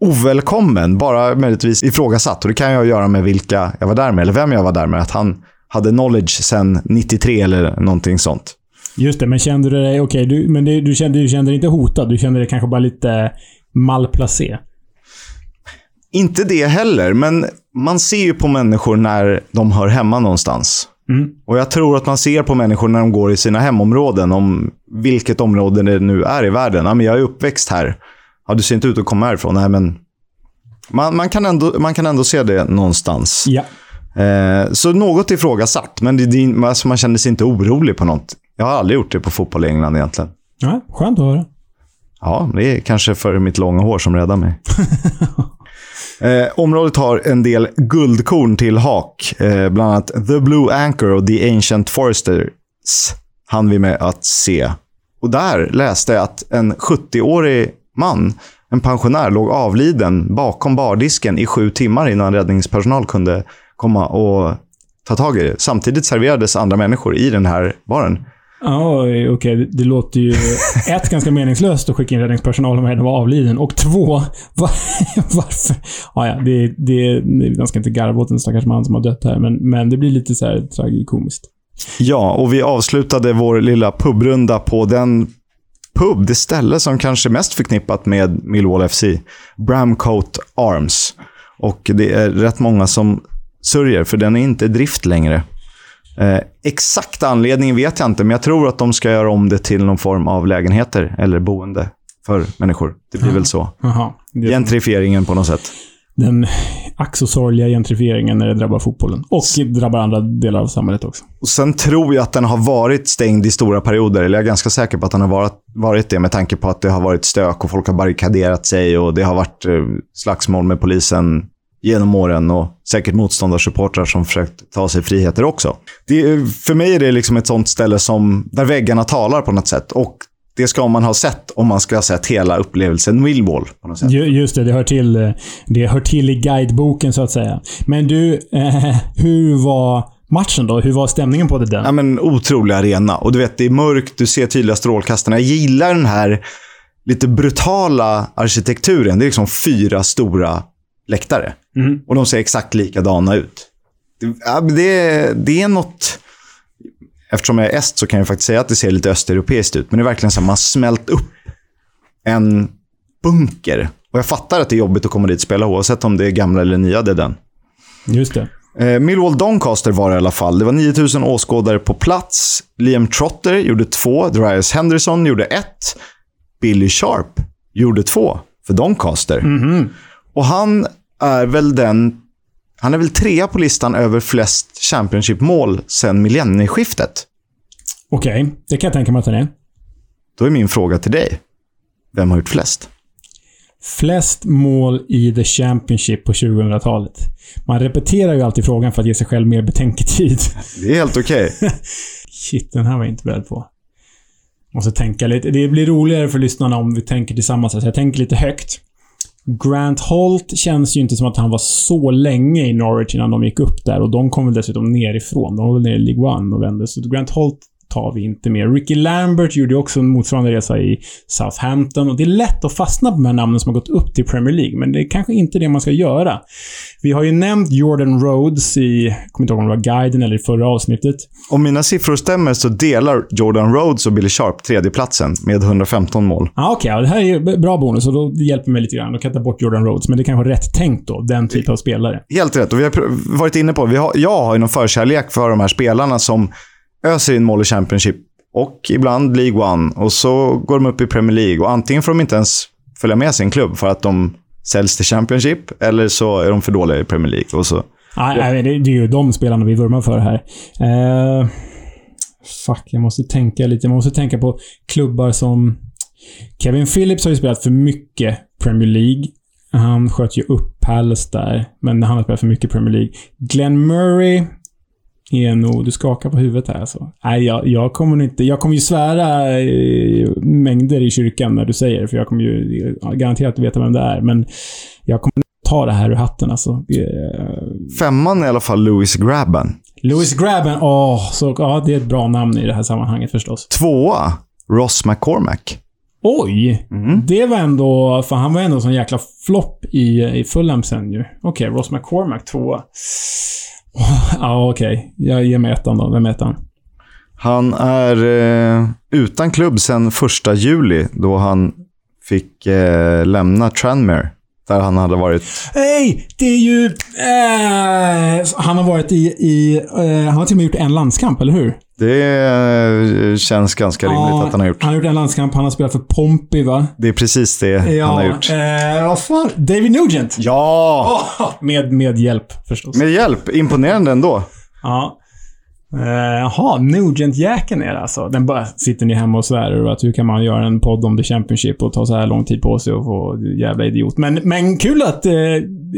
ovälkommen, bara möjligtvis ifrågasatt. Och det kan jag göra med vilka jag var där med, eller vem jag var där med. Att han hade knowledge sedan 93 eller någonting sånt. Just det, men kände du dig... Okej, du, men det, du, kände, du kände dig inte hotad. Du kände dig kanske bara lite malplacé. Inte det heller, men man ser ju på människor när de hör hemma någonstans. Och jag tror att man ser på människor när de går i sina hemområden, om vilket område det nu är i världen. Ja, men jag är uppväxt här. Ja, du ser inte ut att komma härifrån. Nej, men man, man, kan ändå, man kan ändå se det någonstans. Ja. Eh, så något ifrågasatt, men det, det, alltså man känner sig inte orolig på något. Jag har aldrig gjort det på fotboll i England egentligen. ja. Skönt att höra. Ja, det är kanske för mitt långa hår som räddar mig. eh, området har en del guldkorn till hak. Eh, bland annat The Blue Anchor och The Ancient Foresters hann vi med att se. Och där läste jag att en 70-årig man, en pensionär, låg avliden bakom bardisken i sju timmar innan räddningspersonal kunde komma och ta tag i det. Samtidigt serverades andra människor i den här baren. Ja, okej. Det, det låter ju ett, ganska meningslöst att skicka in räddningspersonal om redan var avliden. Och två, var, varför? Ja, ja, det, det, det, man ska inte garva åt en stackars man som har dött här, men, men det blir lite så här tragikomiskt. Ja, och vi avslutade vår lilla pubrunda på den pub, det ställe som kanske är mest förknippat med Millwall FC. Bramcoat Arms. Och det är rätt många som sörjer, för den är inte drift längre. Eh, exakta anledningen vet jag inte, men jag tror att de ska göra om det till någon form av lägenheter eller boende för människor. Det blir väl så. Det, Gentrifieringen på något sätt. den ack så sorgliga gentrifieringen när det drabbar fotbollen. Och drabbar andra delar av samhället också. Och sen tror jag att den har varit stängd i stora perioder. Eller jag är ganska säker på att den har varit, varit det med tanke på att det har varit stök och folk har barrikaderat sig och det har varit eh, slagsmål med polisen genom åren och säkert motståndarsupportrar som försökt ta sig friheter också. Det, för mig är det liksom ett sånt ställe som, där väggarna talar på något sätt. Och det ska man ha sett om man ska ha sett hela upplevelsen Millwall. På något sätt. Ju- Just det, det hör, till, eh, det hör till i guideboken så att säga. Men du, eh, hur var matchen då? Hur var stämningen på det där? Ja, men otrolig arena. Och du vet, det är mörkt, du ser tydliga strålkastarna. Jag gillar den här lite brutala arkitekturen. Det är liksom fyra stora läktare. Och de ser exakt likadana ut. Det, ja, det, det är något... Eftersom jag är est så kan jag faktiskt säga att det ser lite östeuropeiskt ut. Men det är verkligen så att man smält upp en bunker. Och jag fattar att det är jobbigt att komma dit och spela oavsett om det är gamla eller nya det är den. Just det. Eh, Millwall Doncaster var det i alla fall. Det var 9000 åskådare på plats. Liam Trotter gjorde två. Dryas Henderson gjorde ett. Billy Sharp gjorde två för Doncaster. Och han är väl den... Han är väl trea på listan över flest Championship-mål sedan millennieskiftet. Okej, det kan jag tänka mig att den är. Då är min fråga till dig. Vem har gjort flest? Flest mål i The Championship på 2000-talet. Man repeterar ju alltid frågan för att ge sig själv mer betänketid. Det är helt okej. Shit, den här var jag inte beredd på. Måste tänka lite. Det blir roligare för lyssnarna om vi tänker tillsammans. Så jag tänker lite högt. Grant Holt känns ju inte som att han var så länge i Norwich innan de gick upp där och de kom väl dessutom nerifrån. De var väl nere i League One och vände. Så Grant Holt tar vi inte med. Ricky Lambert gjorde också en motsvarande resa i Southampton och det är lätt att fastna på de här namnen som har gått upp till Premier League, men det är kanske inte det man ska göra. Vi har ju nämnt Jordan Rhodes i, jag kommer inte ihåg om det var guiden eller i förra avsnittet. Om mina siffror stämmer så delar Jordan Rhodes och Billy Sharp tredjeplatsen med 115 mål. Ja, okej. ja, det här är ju bra bonus och då hjälper mig lite grann. Då kan jag ta bort Jordan Rhodes, men det kanske är rätt tänkt då. Den typen av spelare. Helt rätt. Och vi har varit inne på, vi har, jag har ju någon förkärlek för de här spelarna som öser in mål i Championship och ibland League One. Och så går de upp i Premier League och antingen får de inte ens följa med sin klubb för att de säljs till Championship eller så är de för dåliga i Premier League. Och så. Nej, nej, det, det är ju de spelarna vi vurmar för här. Uh, fuck, jag måste tänka lite. Jag måste tänka på klubbar som... Kevin Phillips har ju spelat för mycket Premier League. Han sköt ju upp Palace där, men han har spelat för mycket Premier League. Glenn Murray är nog... Du skakar på huvudet här alltså. Nej, jag, jag kommer nog inte... Jag kommer ju svära eh, mängder i kyrkan när du säger det, för jag kommer ju garanterat veta vem det är. Men jag kommer ta det här ur hatten alltså. Femman är i alla fall Louis Grabban. Louis Grabban, åh, så, ja, det är ett bra namn i det här sammanhanget förstås. Tvåa, Ross McCormack. Oj! Det var ändå... För han var ändå en sån jäkla flopp i, i Fulham sen ju. Okej, Ross McCormack tvåa. Ja, okej. Jag ger mig ettan då. Vem är ettan? Han är eh, utan klubb sedan första juli då han fick eh, lämna Tranmere. Där han hade varit Hej! Det är ju... Eh, han har varit i... i eh, han har till och med gjort en landskamp, eller hur? Det eh, känns ganska rimligt att han har gjort. Han har gjort en landskamp. Han har spelat för Pompey, va? Det är precis det han har gjort. Eh, vad fan? David Nugent! Ja! Åh, med, med hjälp, förstås. Med hjälp. Imponerande ändå. Ja. Eh, Jaha, Nugent-jäkeln är det alltså. Den bara sitter ni hemma och svär över att hur kan man göra en podd om The Championship och ta så här lång tid på sig och få jävla idiot. Men, men kul att... Eh,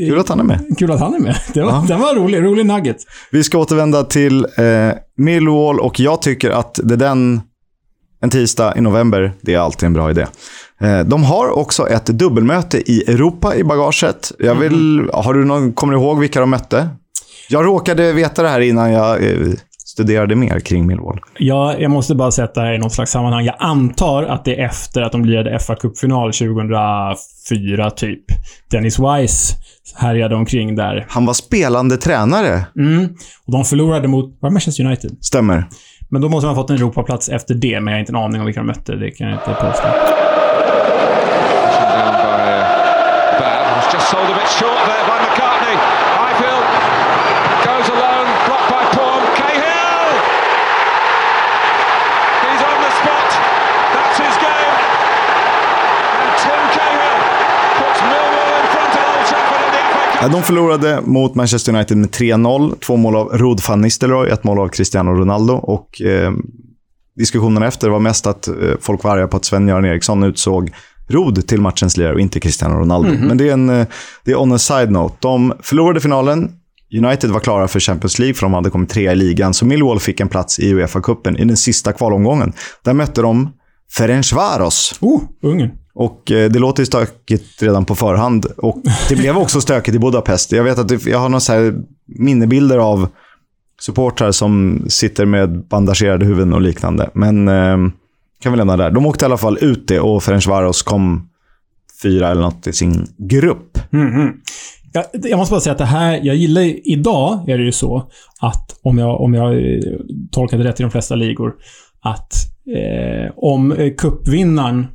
Kul att han är med. kul att han är med. Det var, Den var rolig. Rolig nugget. Vi ska återvända till eh, Millwall och jag tycker att det den, en tisdag i november, det är alltid en bra idé. Eh, de har också ett dubbelmöte i Europa i bagaget. Jag vill, har du någon, kommer du ihåg vilka de mötte? Jag råkade veta det här innan jag eh, studerade mer kring Millwall. Ja, jag måste bara sätta det här i något slags sammanhang. Jag antar att det är efter att de lirade fa Cup-final 2004, typ. Dennis Wise härjade omkring där. Han var spelande tränare. Mm. Och de förlorade mot... Var Manchester United? Stämmer. Men då måste man ha fått en Europaplats efter det, men jag har inte en aning om vilka de mötte. Det kan jag inte påstå. just sold a bit short there by McCartney. Highfield goes alone, blocked by Paul. Cahill! He's on the spot. That's his game. And Tim Cahill puts Millwall in front of Old Trafford in the FA Ja, de förlorade mot Manchester United med 3-0. Två mål av Rod van Nistelrooy, ett mål av Cristiano Ronaldo. Och eh, diskussionen efter var mest att eh, folk var arga på att Sven-Göran Eriksson utsåg Rod till matchens lirare och inte Cristiano Ronaldo. Men det är, en, eh, det är on a side note. De förlorade finalen. United var klara för Champions League, för de hade kommit trea i ligan. Så Millwall fick en plats i Uefa-cupen i den sista kvalomgången. Där mötte de Ferencvaros. Oh, Ungern. Och eh, det låter ju stökigt redan på förhand. Och det blev också stökigt i Budapest. Jag vet att det, jag har några så minnebilder av supportrar som sitter med bandagerade huvuden och liknande. Men eh, kan vi lämna där. De åkte i alla fall ut det och Ferencvaros kom fyra eller något i sin grupp. Mm-hmm. Jag, jag måste bara säga att det här, jag gillar idag är det ju så att om jag, om jag eh, tolkade rätt i de flesta ligor, att eh, om eh, kuppvinnaren cupvinnaren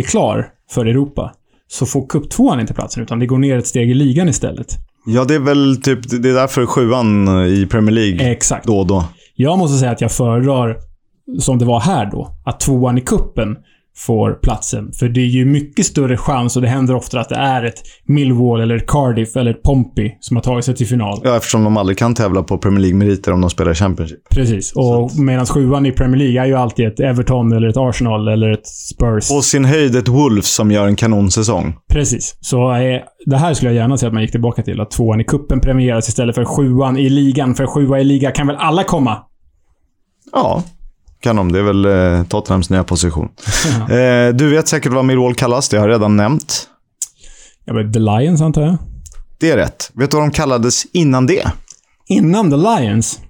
är klar för Europa så får cuptvåan inte platsen utan det går ner ett steg i ligan istället. Ja, det är väl typ, det är därför sjuan i Premier League Exakt. då och då. Jag måste säga att jag föredrar, som det var här då, att tvåan i kuppen får platsen. För det är ju mycket större chans och det händer ofta att det är ett Millwall eller Cardiff eller ett Pompey som har tagit sig till final. Ja, eftersom de aldrig kan tävla på Premier League-meriter om de spelar i Championship. Precis. Och medan sjuan i Premier League är ju alltid ett Everton eller ett Arsenal eller ett Spurs. På sin höjd ett Wolves som gör en kanonsäsong. Precis. Så eh, det här skulle jag gärna se att man gick tillbaka till. Att tvåan i kuppen premieras istället för sjuan i ligan. För sjua i liga kan väl alla komma? Ja, kan de. Det är väl eh, Tottenhams nya position. eh, du vet säkert vad Millwall kallas. Det har jag redan nämnt. Ja, men The Lions antar jag. Det är rätt. Vet du vad de kallades innan det? Innan The Lions.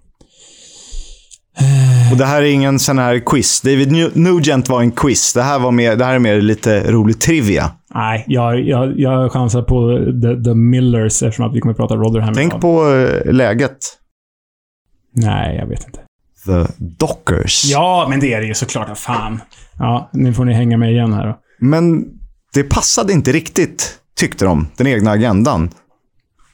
Och det här är ingen sån här quiz. David Nu- Nugent var en quiz. Det här, var mer, det här är mer lite rolig trivia. Nej, jag, jag, jag chansar på the, the Millers eftersom att vi kommer att prata Rotherham. Tänk på eh, läget. Nej, jag vet inte. The Dockers. Ja, men det är det ju såklart. Fan. Ja, nu får ni hänga med igen här då. Men det passade inte riktigt, tyckte de, den egna agendan.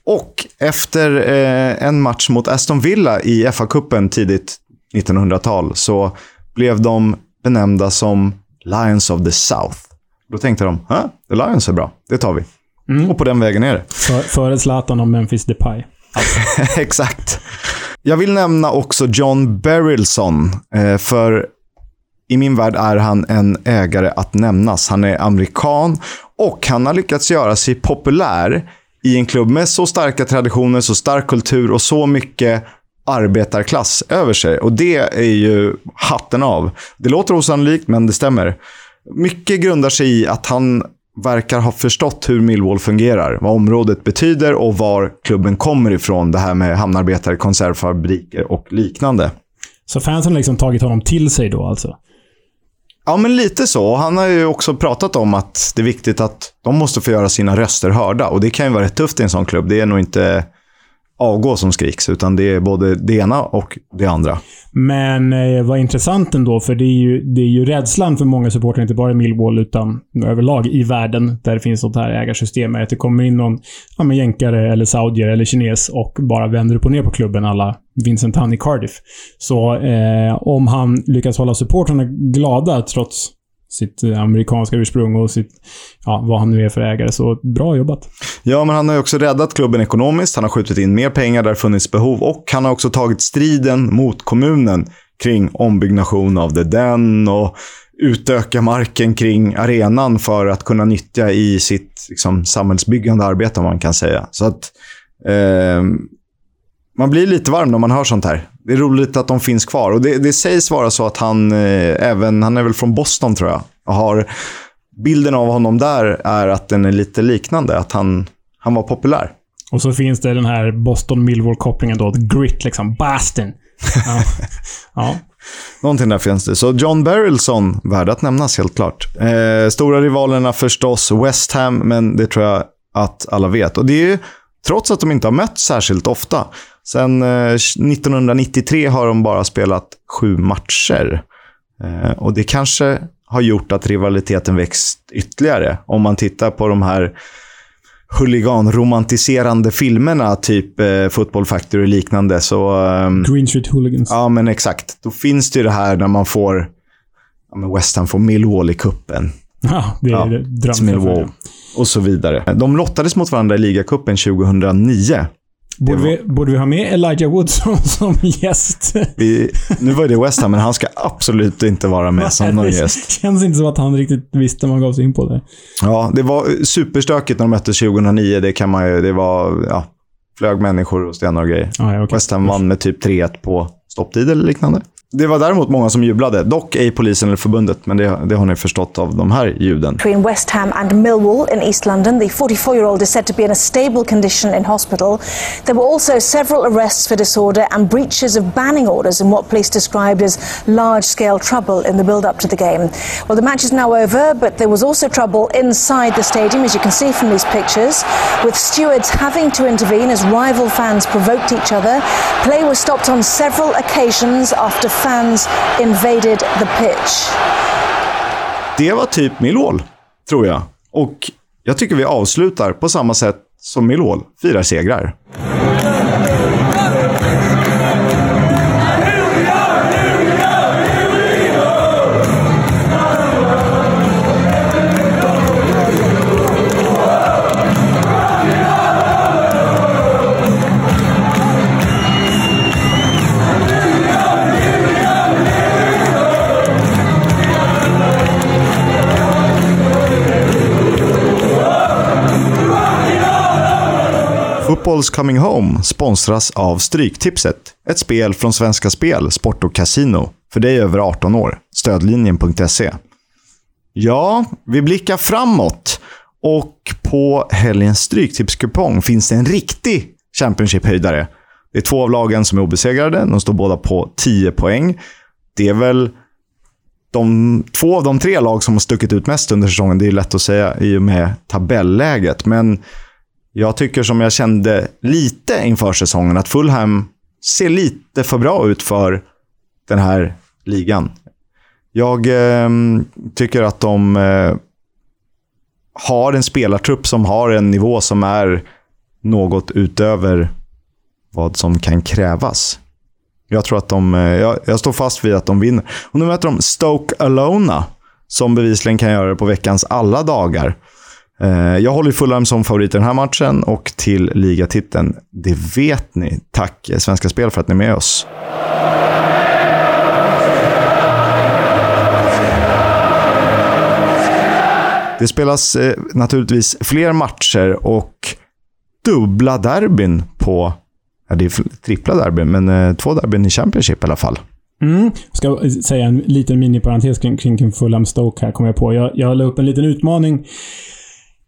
Och efter eh, en match mot Aston Villa i FA-cupen tidigt 1900-tal så blev de benämnda som Lions of the South. Då tänkte de, "Hä? The Lions är bra, det tar vi. Och på den vägen är det. För, före Zlatan och Memphis Depay. Exakt. Jag vill nämna också John Berylson, eh, för i min värld är han en ägare att nämnas. Han är amerikan och han har lyckats göra sig populär i en klubb med så starka traditioner, så stark kultur och så mycket arbetarklass över sig. Och det är ju hatten av. Det låter osannolikt, men det stämmer. Mycket grundar sig i att han verkar ha förstått hur Millwall fungerar, vad området betyder och var klubben kommer ifrån. Det här med hamnarbetare, konservfabriker och liknande. Så fansen har liksom tagit honom till sig då alltså? Ja, men lite så. Han har ju också pratat om att det är viktigt att de måste få göra sina röster hörda. Och det kan ju vara rätt tufft i en sån klubb. Det är nog inte avgå som skriks, utan det är både det ena och det andra. Men eh, vad intressant ändå, för det är, ju, det är ju rädslan för många supportrar, inte bara i Millwall, utan överlag i världen, där det finns sånt här ägarsystem, är att det kommer in någon ja, men jänkare, eller saudier eller kines och bara vänder upp och ner på klubben alla Vincent Han i Cardiff. Så eh, om han lyckas hålla supportrarna glada trots sitt amerikanska ursprung och sitt, ja, vad han nu är för ägare, så bra jobbat. Ja, men han har ju också räddat klubben ekonomiskt. Han har skjutit in mer pengar där det funnits behov och han har också tagit striden mot kommunen kring ombyggnation av The Den och utöka marken kring arenan för att kunna nyttja i sitt liksom, samhällsbyggande arbete, om man kan säga. Så att eh, man blir lite varm när man hör sånt här. Det är roligt att de finns kvar. Och det, det sägs vara så att han, eh, även, han är väl från Boston tror jag, och har bilden av honom där är att den är lite liknande. Att han, han var populär. Och så finns det den här Boston-Millwall-kopplingen då. Grit liksom. Boston. Ja. ja. Någonting där finns det. Så John Berylson, värd att nämnas helt klart. Eh, stora rivalerna förstås West Ham, men det tror jag att alla vet. Och det är ju trots att de inte har mött särskilt ofta. Sen eh, 1993 har de bara spelat sju matcher. Eh, och det kanske har gjort att rivaliteten växt ytterligare. Om man tittar på de här huliganromantiserande filmerna, typ eh, Football Factory och liknande, så... ehm, Green Street Hooligans. Ja, men exakt. Då finns det ju det här när man får... Ja, West Ham får Millwall i kuppen. Ja, det är Ja, drömmen. Millwall och så vidare. De lottades mot varandra i ligacupen 2009. Borde vi, borde vi ha med Elijah Wood som, gäst? Vi, nu var det West Ham, men han ska absolut inte vara med som någon det gäst. känns inte som att han riktigt visste man gav sig in på det. Ja, det var superstökigt när de möttes 2009. Det kan man ju, det var, ja, flög människor och stenar och grejer. Ah, ja, okej. West Ham vann med typ 3-1 på stopptid eller liknande. Det var däremot många som jublade. Dock ej polisen eller förbundet, men det, det har ni förstått av de här ljuden. between West Ham and Millwall in East London. The 44 year old is said to be in a stable condition in hospital. There were also several arrests for disorder and breaches of banning orders in what police described as large scale trouble in the build up to the game. Well, the match is now over, but there was also trouble inside the stadium, as you can see from these pictures, with stewards having to intervene as rival fans provoked each other. Play was stopped on several occasions after fans invaded the pitch. Det var typ Millwall, tror jag. Och jag tycker vi avslutar på samma sätt som Millwall firar segrar. Football's Coming Home sponsras av Stryktipset. Ett spel från Svenska Spel, Sport och Casino. För dig över 18 år. Stödlinjen.se. Ja, vi blickar framåt. Och på helgens Stryktipskupong finns det en riktig Championship-höjdare. Det är två av lagen som är obesegrade. De står båda på 10 poäng. Det är väl de, två av de tre lag som har stuckit ut mest under säsongen. Det är lätt att säga i och med tabelläget. Men jag tycker som jag kände lite inför säsongen att Fulham ser lite för bra ut för den här ligan. Jag eh, tycker att de eh, har en spelartrupp som har en nivå som är något utöver vad som kan krävas. Jag tror att de... eh, Jag, jag står fast vid att de vinner. Och nu möter de Stoke Alona, som bevisligen kan göra det på veckans alla dagar. Eh, jag håller Fulham som favorit i den här matchen och till ligatiteln. Det vet ni. Tack eh, Svenska Spel för att ni är med oss. Det spelas eh, naturligtvis fler matcher och dubbla derbyn på... Ja, det är trippla derbyn, men två derbyn i Championship i alla fall. Mm. Ska säga en liten miniparentes kring, kring, kring Fulham Stoke här, kommer jag på. Jag, jag la upp en liten utmaning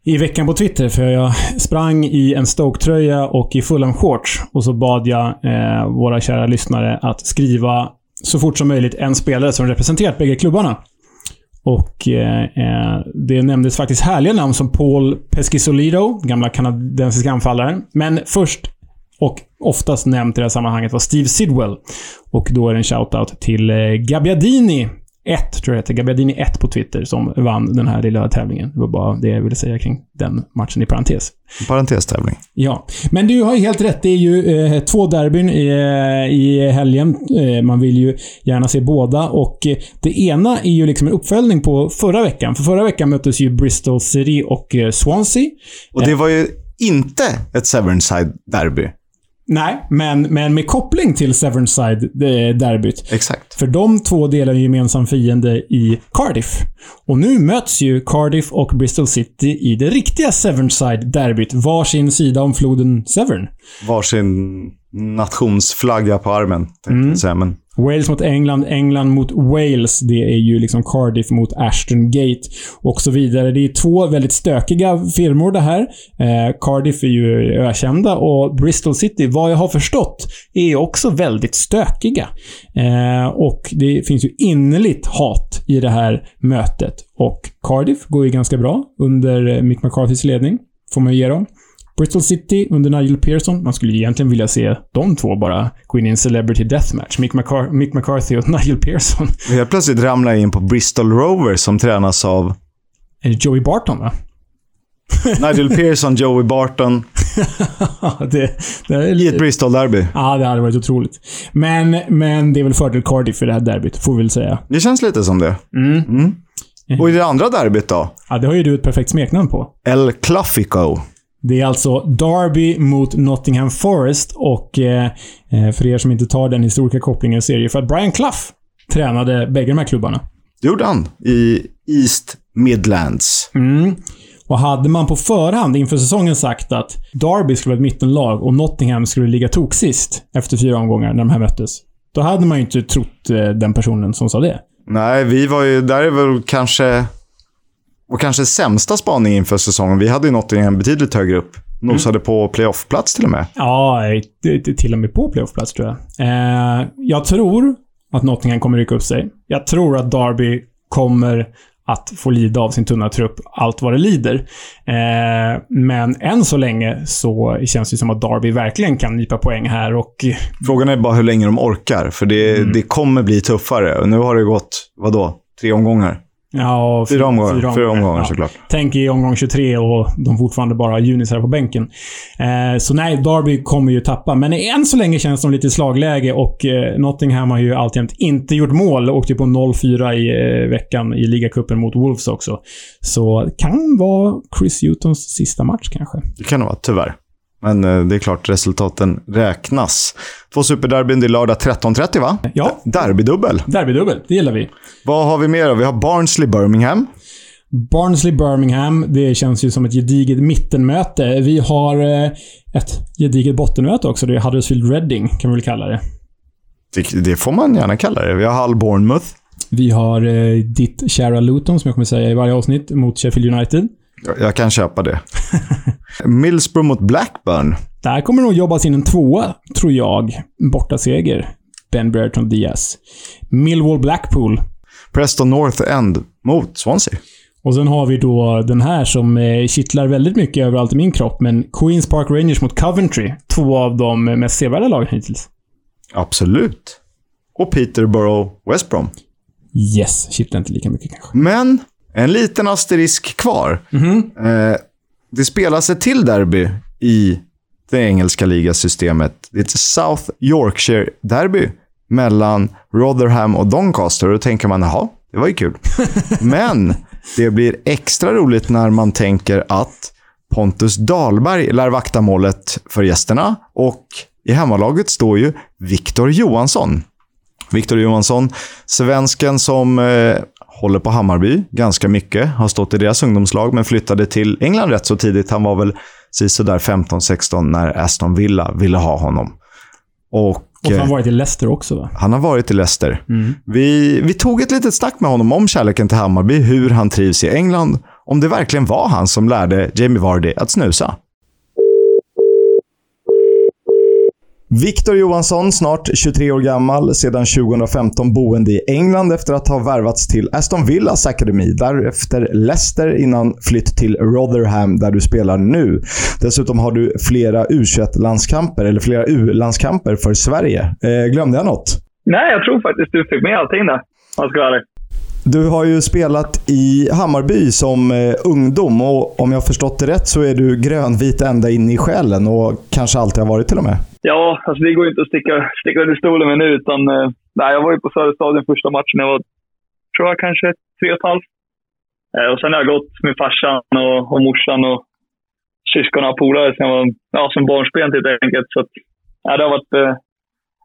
i veckan på Twitter, för jag sprang i en Stoke-tröja och i Fulham-shorts. Och så bad jag eh, våra kära lyssnare att skriva så fort som möjligt en spelare som representerat bägge klubbarna. Och eh, eh det nämndes faktiskt härliga namn som Paul Pescisolido, gamla kanadensiska anfallaren. Men först och oftast nämnt i det här sammanhanget var Steve Sidwell. Och då är det en shoutout till eh, Gabbiadini 1, tror jag heter. Gabbiadini 1 på Twitter, som vann den här lilla tävlingen. Det var bara det jag ville säga kring den matchen i parentes. Parentestävling. Ja, men du har ju helt rätt. Det är ju eh, två derbyn i, eh, i helgen. Eh, man vill ju gärna se båda och eh, det ena är ju liksom en uppföljning på förra veckan. För förra veckan möttes ju Bristol City och eh, Swansea. Och det var ju inte ett Severnside-derby. Nej, men, men med koppling till Severnside-derbyt. Exakt. För de två delar en gemensam fiende i Cardiff. Och nu möts ju Cardiff och Bristol City i det riktiga Severnside-derbyt. Varsin sida om floden Severn. Varsin nationsflagga på armen, tänkte jag säga. Men Wales mot England, England mot Wales. Det är ju liksom Cardiff mot Ashton Gate och så vidare. Det är två väldigt stökiga firmor det här. Eh, Cardiff är ju ökända och Bristol City, vad jag har förstått, är också väldigt stökiga. Eh, och det finns ju innerligt hat i det här mötet. Och Cardiff går ju ganska bra under Mick McCarthys ledning, får man ju ge dem. Bristol City under Nigel Pearson. Man skulle egentligen vilja se de två bara gå in i en Celebrity Deathmatch. Mick, McCar- Mick McCarthy och Nigel Pearson. helt plötsligt ramlar jag in på Bristol Rovers som tränas av Joey Barton, va? Nigel Pearson, Joey Barton det, det är i ett. Bristol-derby. Ja, det hade varit otroligt. Men, men det är väl fördel Cardiff i det här derbyt, får vi väl säga. Det känns lite som det. Och i det andra derbyt då? Ja, det har ju du ett perfekt smeknamn på. El Clafico. Det är alltså Derby mot Nottingham Forest och eh, eh, för er som inte tar den historiska kopplingen så är det ju för att Brian Clough tränade bägge de här klubbarna. Det gjorde han i East Midlands. Mm. Och hade man på förhand inför säsongen sagt att Derby skulle vara ett mittenlag och Nottingham skulle ligga toksist efter fyra omgångar när de här möttes. Då hade man ju inte trott eh, den personen som sa det. Nej, vi var ju... Där är väl kanske... Och kanske sämsta spaning inför säsongen. Vi hade ju Nottingham betydligt högre upp. Nosade på playoff-plats till och med. Ja, till och med på playoffplats tror jag. Eh, jag tror att Nottingham kommer rycka upp sig. Jag tror att Derby kommer att få lida av sin tunna trupp, allt vad det lider. Eh, men än så länge så känns det som att Derby verkligen kan nypa poäng här och Frågan är bara hur länge de orkar. För det, det kommer bli tuffare. Och nu har det gått, vadå, tre omgångar? Ja, Fyra omgångar. Fyra omgångar ja. såklart. Tänk i omgång 23 och de fortfarande bara har junisar på bänken. Eh, så nej, Derby kommer ju tappa. Men än så länge känns de lite i slagläge och eh, Nottingham har ju alltjämt inte gjort mål. Åkte ju på 0-4 i eh, veckan i ligacupen mot Wolves också. Så kan vara Chris Hutons sista match kanske. Det kan det vara, tyvärr. Men eh, det är klart, resultaten räknas. Två superderbyn, det är lördag 13.30 va? Ja. Derbydubbel. Derbydubbel, det gillar vi. Vad har vi mer då? Vi har Barnsley-Birmingham. Barnsley-Birmingham, det känns ju som ett gediget mittenmöte. Vi har eh, ett gediget bottenmöte också. Det är Huddersfield-Reading, kan vi väl kalla det. Det, det får man gärna kalla det. Vi har Hull Bournemouth. Vi har eh, ditt kära Luton, som jag kommer säga i varje avsnitt, mot Sheffield United. Jag, kan köpa det. Middlesbrough mot Blackburn. Där kommer nog jobbas in en tvåa, tror jag. Borta seger. Ben Brereton Diaz. Millwall Blackpool. Preston North End mot Swansea. Och sen har vi då den här som eh, kittlar väldigt mycket överallt i min kropp, men Queens Park Rangers mot Coventry. Två av de mest sevärda lagen hittills. Absolut. Och Peterborough West Brom. Yes, kittlar inte lika mycket kanske. Men en liten asterisk kvar. Eh, det spelas ett till derby i det engelska ligasystemet. Det är ett South Yorkshire-derby mellan Rotherham och Doncaster. Då tänker man, jaha, det var ju kul. Men det blir extra roligt när man tänker att Pontus Dahlberg lär vakta målet för gästerna och i hemmalaget står ju Viktor Johansson. Viktor Johansson, svensken som eh, håller på Hammarby ganska mycket. Har stått i deras ungdomslag, men flyttade till England rätt så tidigt. Han var väl sådär 15-16 när Aston Villa ville ha honom. Och, Och så har eh, han varit i Leicester också va? han har varit i Leicester. Vi, vi tog ett litet snack med honom om kärleken till Hammarby, hur han trivs i England, om det verkligen var han som lärde Jamie Vardy att snusa. Viktor Johansson, snart 23 år gammal, sedan 2015 boende i England efter att ha värvats till Aston Villas akademi. Därefter Leicester innan flytt till Rotherham där du spelar nu. Dessutom har du flera U21-landskamper, eller flera U-landskamper för Sverige. Eh, glömde jag något? Nej, jag tror faktiskt du fick med allting där. Om ska vara. Du har ju spelat i Hammarby som eh, ungdom och om jag har förstått det rätt så är du grönvit ända in i själen och kanske alltid har varit till och med. Ja, alltså det går ju inte att sticka, sticka under stolen med nu, utan eh, nej, jag var ju på Söderstadion första matchen. Jag var, tror jag, kanske tre och ett halvt. Eh, och sen har jag gått med farsan och, och morsan och syskon och polare sen jag var, ja, som barnsben typ, helt enkelt. Så att, ja, det har varit, eh,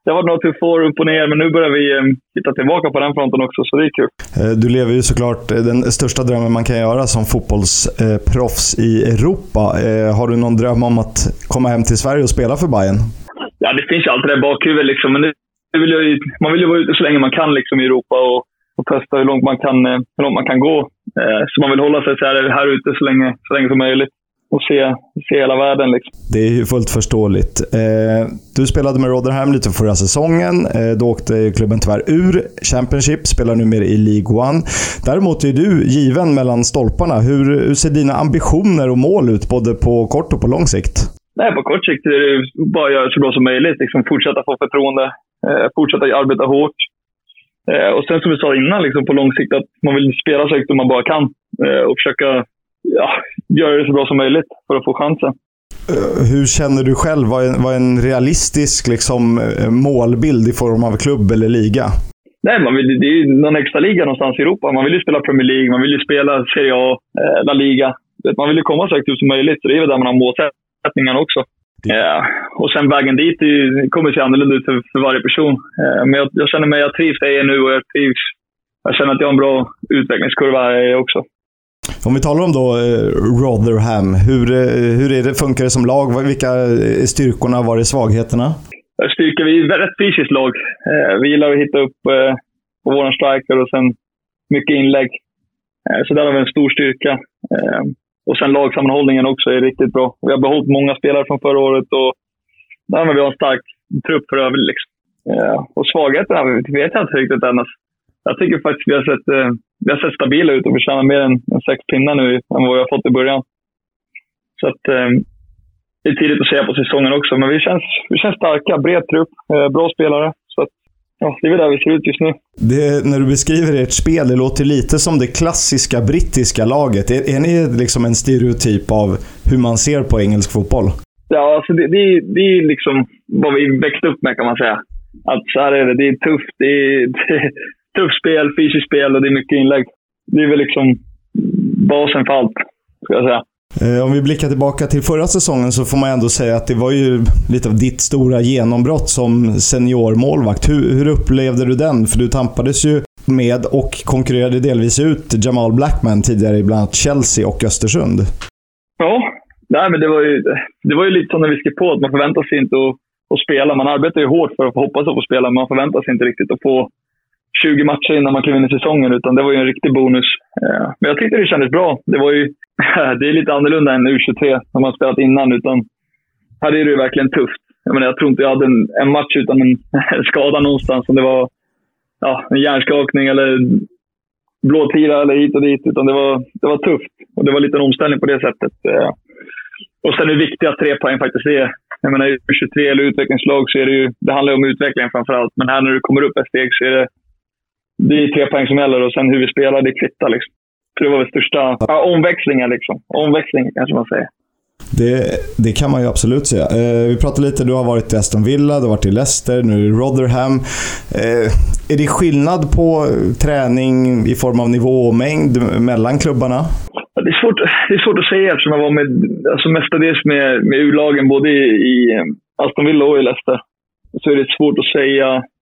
det har varit några tuffa år upp och ner, men nu börjar vi titta hitta tillbaka på den fronten också, så det är kul. Du lever ju såklart den största drömmen man kan göra som fotbollsproffs i Europa. Har du någon dröm om att komma hem till Sverige och spela för Bayern? Ja, det finns ju alltid det i bakhuvudet liksom. Men det, vill jag ju, man vill ju vara ute så länge man kan liksom, i Europa och, och testa hur långt man kan, eh, hur långt man kan gå. Eh, så man vill hålla sig så här, här ute så länge, så länge som möjligt och se, se hela världen. Liksom. Det är ju fullt förståeligt. Eh, Du spelade med Rotherham lite förra säsongen. Eh, Då åkte klubben tyvärr ur Championship, spelar numera i League One. Däremot är du given mellan stolparna. Hur, hur ser dina ambitioner och mål ut, både på kort och på lång sikt? Nej, på kort sikt är det bara att göra så bra som möjligt. Liksom, fortsätta få förtroende, eh, fortsätta arbeta hårt. Eh, och sen som vi sa innan, liksom, på lång sikt, att man vill spela så högt man bara kan eh, och försöka ja, göra det så bra som möjligt för att få chansen. Hur känner du själv? Vad är, vad är en realistisk liksom, målbild i form av klubb eller liga? Nej, man vill, det är ju någon extra liga någonstans i Europa. Man vill ju spela Premier League, man vill ju spela Serie A, La Liga. Man vill ju komma så högt upp som möjligt, så det är väl där man har målsättningarna också. Eh, och sen vägen dit är kommer se annorlunda ut för, för varje person. Eh, men jag, jag, känner mig, jag trivs där jag är nu och jag trivs. Jag känner att jag har en bra utvecklingskurva här också. Om vi talar om då eh, Rotherham, hur, hur är det, funkar det som lag? Vilka är styrkorna? Var är svagheterna? Styrka, vi är ett rätt fysiskt lag. Vi gillar att hitta upp på vår striker och sen mycket inlägg. Så där har vi en stor styrka. Och sen lagsammanhållningen också är riktigt bra. Vi har behållit många spelare från förra året och där har vi en stark trupp för övrigt. Liksom. Eh, och svagheterna vet jag inte riktigt än. Jag tycker faktiskt vi har sett, eh, vi har sett stabila ut och förtjänar mer än, än sex pinnar nu än vad vi har fått i början. Så att, eh, det är tidigt att säga på säsongen också, men vi känns, vi känns starka. Bred trupp, bra spelare. Ja, det är väl där vi ser ut just nu. Det, när du beskriver ert spel, det låter lite som det klassiska brittiska laget. Är, är ni liksom en stereotyp av hur man ser på engelsk fotboll? Ja, alltså det, det, det är liksom vad vi växte upp med kan man säga. Att så här är det. Det är tufft. Det är, det är tufft spel, fysiskt spel och det är mycket inlägg. Det är väl liksom basen för allt, ska jag säga. Eh, om vi blickar tillbaka till förra säsongen så får man ändå säga att det var ju lite av ditt stora genombrott som seniormålvakt. Hur, hur upplevde du den? För du tampades ju med och konkurrerade delvis ut Jamal Blackman tidigare i bland annat Chelsea och Östersund. Ja, nej, men det var ju, det var ju lite som när vi skrev på, att man förväntar sig inte att, att spela. Man arbetar ju hårt för att hoppas att få spela, men man förväntar sig inte riktigt att få 20 matcher innan man klev in i säsongen, utan det var ju en riktig bonus. Eh, men jag tyckte det kändes bra. Det var ju det är lite annorlunda än U23 som man spelat innan. Utan här är det ju verkligen tufft. Jag, menar, jag tror inte jag hade en, en match utan en skada någonstans. Om det var ja, en hjärnskakning eller blåtira eller hit och dit. Utan det var, det var tufft. Och det var lite en omställning på det sättet. Eh, och sen hur viktiga tre poäng faktiskt är. Jag menar, U23 eller utvecklingslag så är det ju, det handlar om utvecklingen framför allt. Men här när du kommer upp ett steg så är det, det är tre poäng som gäller och sen hur vi spelar, det kvittar liksom. Så det var väl största ja, omväxlingen liksom. Omväxlingen kanske man säger. Det, det kan man ju absolut säga. Eh, vi pratade lite, du har varit i Aston Villa, du har varit i Leicester, nu är det Rotherham. Eh, är det skillnad på träning i form av nivå och mängd mellan klubbarna? Det är svårt, det är svårt att säga eftersom jag var med, alltså mestadels med, med U-lagen både i, i Aston Villa och i Leicester. Så är det svårt att säga Eh,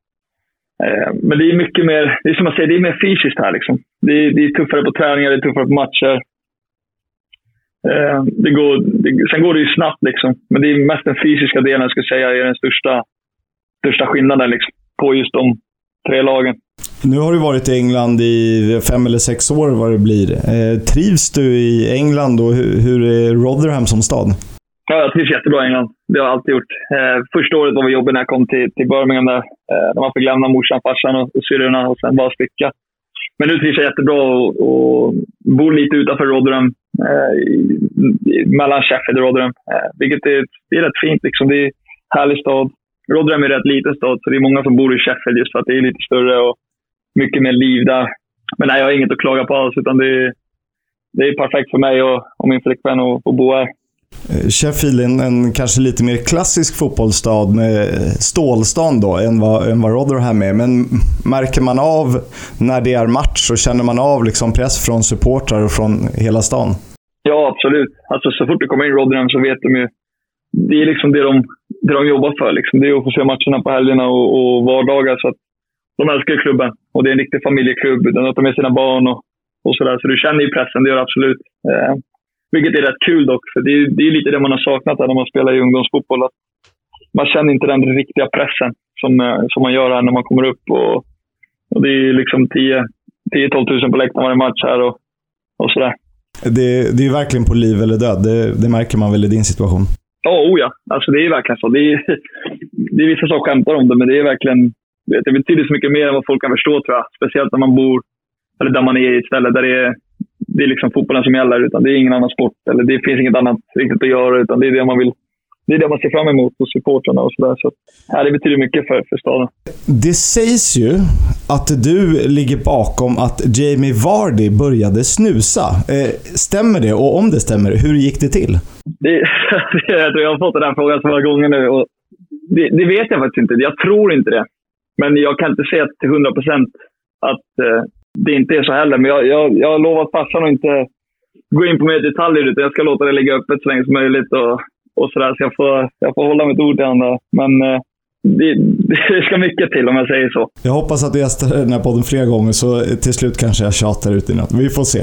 Eh, men det är mycket mer, det är som jag säger, det är mer fysiskt här. Liksom. Det, är, det är tuffare på träningar, det är tuffare på matcher. Eh, det går, det, sen går det ju snabbt, liksom. men det är mest den fysiska delen jag skulle säga är den största, största skillnaden liksom, på just de tre lagen. Nu har du varit i England i fem eller sex år vad det blir. Eh, trivs du i England och hur, hur är Rotherham som stad? Ja, jag trivs jättebra i England. Det har jag alltid gjort. Eh, första året var vi jobbigt när jag kom till, till Birmingham där. Eh, när man fick lämna morsan, farsan och, och syrrorna och sen bara sticka. Men nu trivs jag jättebra och, och bor lite utanför Rotherham. Eh, mellan Sheffield och Rotherham. Eh, vilket är, det är rätt fint. Liksom. Det är en härlig stad. Rotherham är en rätt liten stad, så det är många som bor i Sheffield just för att det är lite större och mycket mer liv där. Men nej, jag har inget att klaga på alls, utan det är, det är perfekt för mig och, och min flickvän att, att bo här. Eh, Sheffield är en, en, kanske lite mer klassisk fotbollsstad med stålstan då, än vad, än vad Rotherham är. Men märker man av när det är match så känner man av liksom press från supportrar och från hela stan? Ja, absolut. Alltså, så fort du kommer in i Rotherham så vet de ju. Det är liksom det de, det de jobbar för. Liksom. Det är att få se matcherna på helgerna och, och vardagar. Så att de älskar klubben. Och det är en riktig familjeklubb. De tar med sina barn och, och sådär. Så du känner ju pressen, det gör du absolut. Eh, vilket är rätt kul dock, för det är, det är lite det man har saknat när man spelar i ungdomsfotboll. Att man känner inte den riktiga pressen som, eh, som man gör här när man kommer upp. Och, och det är liksom 10-12 000 på läktaren varje match här och, och sådär. Det, det är verkligen på liv eller död. Det, det märker man väl i din situation? Ja, oh ja. Alltså, det är verkligen så. Det är, det är vissa som skämtar om det, men det är verkligen... Det betyder så mycket mer än vad folk kan förstå, tror jag. Speciellt när man bor, eller där man är i ett ställe där det är det är liksom fotbollen som gäller. Utan det är ingen annan sport. Eller det finns inget annat riktigt att göra. Utan det är det man vill det är det man ser fram emot hos supportrarna och sådär. Så, ja, det betyder mycket för, för staden. Det sägs ju att du ligger bakom att Jamie Vardy började snusa. Eh, stämmer det? Och om det stämmer, hur gick det till? Det, jag har fått den här frågan så många gånger nu. Och det, det, vet jag faktiskt inte. Jag tror inte det. Men jag kan inte säga till 100 procent att eh, det inte är så heller. Men jag, jag, jag har lovat farsan att inte gå in på mer detaljer, utan jag ska låta det ligga öppet så länge som möjligt. Och, och sådär. Så jag får, jag får hålla mitt ord till honom. Men eh, det, det ska mycket till om jag säger så. Jag hoppas att du gästar den här podden flera gånger, så till slut kanske jag tjatar ut i något. Vi får se.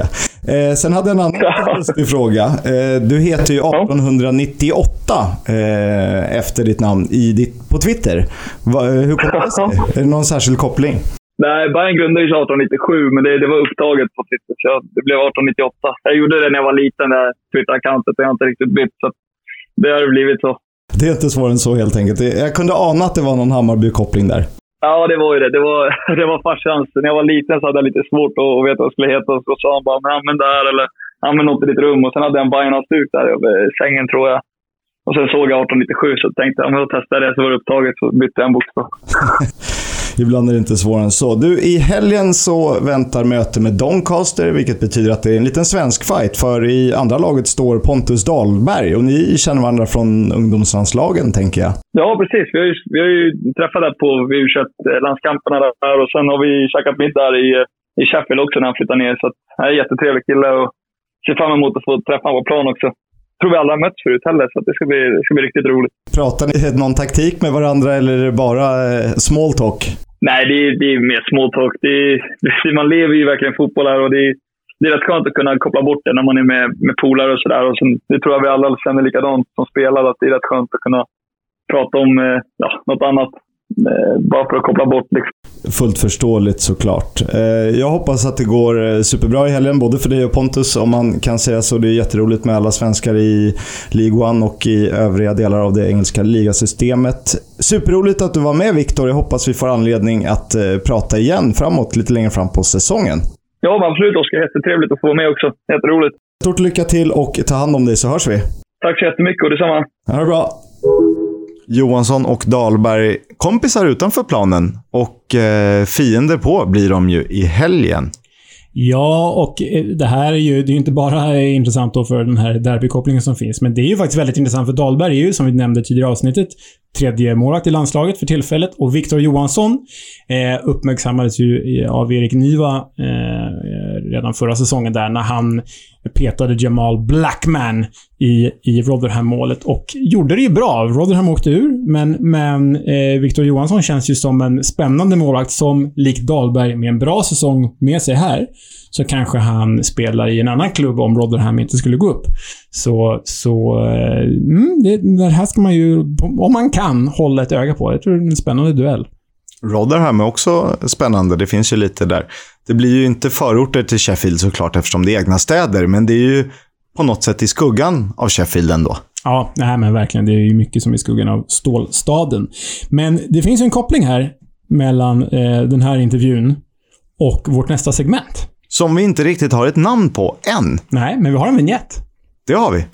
Eh, sen hade jag en annan lustig fråga. Eh, du heter ju 1898 eh, efter ditt namn i ditt, på Twitter. Va, eh, hur kommer det sig? Är det någon särskild koppling? Nej, Bayern grundades 1897, men det, det var upptaget på Twitter. Så det blev 1898. Jag gjorde det när jag var liten, det Twitter-accountet. Jag har inte riktigt bytt, så det har blivit så. Det är inte svårare än så helt enkelt. Jag kunde ana att det var någon Hammarby-koppling där. Ja, det var ju det. Det var, det var farsans. När jag var liten så hade jag lite svårt att veta vad jag skulle heta. Så sa han bara, men använd det här eller använd något i ditt rum. Och sen hade jag en Bajen-halsduk där över sängen tror jag. Och sen såg jag 1897 så tänkte jag, men då testar jag det. Så var det upptaget så bytte jag en bokstav. Ibland är det inte svårare än så. Du, i helgen så väntar möte med Doncaster, vilket betyder att det är en liten svensk fight. För i andra laget står Pontus Dahlberg och ni känner varandra från ungdomslandslagen, tänker jag. Ja, precis. Vi har ju, vi har ju träffat där på v landskamperna där och sen har vi käkat middag i, i Sheffield också när han flyttade ner. Så att, han är en jättetrevlig kille och ser fram emot att få träffa honom på plan också. Tror vi aldrig har mötts förut heller, så det ska bli, det ska bli riktigt roligt. Pratar ni någon taktik med varandra eller är det bara eh, small talk? Nej, det är, det är mer småtalk. man lever ju verkligen fotboll här och det är, det är rätt skönt att kunna koppla bort det när man är med, med polare och sådär. Det tror jag vi alla känner likadant som spelare, att det är rätt skönt att kunna prata om eh, ja, något annat. Eh, bara för att koppla bort liksom. Fullt förståeligt såklart. Eh, jag hoppas att det går superbra i helgen, både för dig och Pontus, om man kan säga så. Det är jätteroligt med alla svenskar i League One och i övriga delar av det engelska ligasystemet. Superroligt att du var med Viktor. Jag hoppas vi får anledning att prata igen framåt, lite längre fram på säsongen. Ja, absolut Oskar. Jättetrevligt att få vara med också. Jätteroligt. Stort lycka till och ta hand om dig så hörs vi. Tack så jättemycket och detsamma. Ha det bra. Johansson och Dahlberg kompisar utanför planen och eh, fiender på blir de ju i helgen. Ja, och eh, det här är ju, det är ju inte bara intressant då för den här derbykopplingen som finns, men det är ju faktiskt väldigt intressant för Dahlberg är ju, som vi nämnde tidigare i avsnittet, tredje målvakt i landslaget för tillfället. Och Viktor Johansson eh, uppmärksammades ju eh, av Erik Niva eh, redan förra säsongen där när han petade Jamal Blackman i, i Rotherham-målet och gjorde det ju bra. Rotherham åkte ur, men, men eh, Victor Johansson känns ju som en spännande målvakt som, likt Dahlberg, med en bra säsong med sig här, så kanske han spelar i en annan klubb om Rotherham inte skulle gå upp. Så, så eh, mm, det, det här ska man ju, om man kan, hålla ett öga på. Jag tror det är en spännande duell. Rotherham är också spännande. Det finns ju lite där. Det blir ju inte förorter till Sheffield såklart eftersom det är egna städer, men det är ju på något sätt i skuggan av Sheffield ändå. Ja, nej, men verkligen. Det är ju mycket som är i skuggan av stålstaden. Men det finns en koppling här mellan eh, den här intervjun och vårt nästa segment. Som vi inte riktigt har ett namn på än. Nej, men vi har en vignett. Det har vi.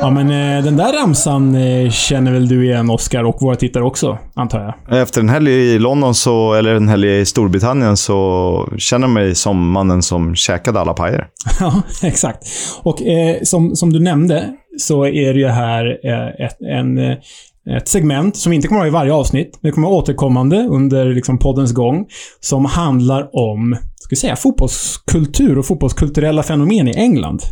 Ja, men där ramsan eh, känner väl du igen, Oscar, och våra tittare också, antar jag? Efter en helg i London, så, eller en helg i Storbritannien, så känner jag mig som mannen som käkade alla pajer. ja, exakt. Och eh, som, som du nämnde, så är det ju här eh, ett, en, eh, ett segment som inte kommer att vara i varje avsnitt, men det kommer att vara återkommande under liksom, poddens gång, som handlar om, ska säga, fotbollskultur och fotbollskulturella fenomen i England.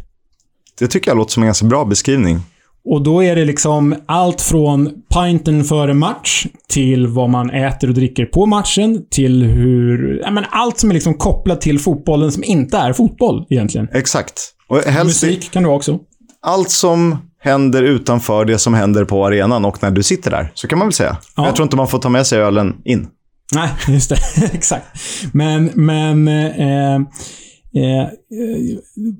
Det tycker jag låter som en ganska bra beskrivning. Och då är det liksom allt från pinten före match till vad man äter och dricker på matchen till hur... Ja, men allt som är liksom kopplat till fotbollen som inte är fotboll egentligen. Exakt. Och helst Musik kan du också. Allt som händer utanför det som händer på arenan och när du sitter där. Så kan man väl säga. Ja. Jag tror inte man får ta med sig ölen in. Nej, just det. Exakt. Men, men... Eh, Eh,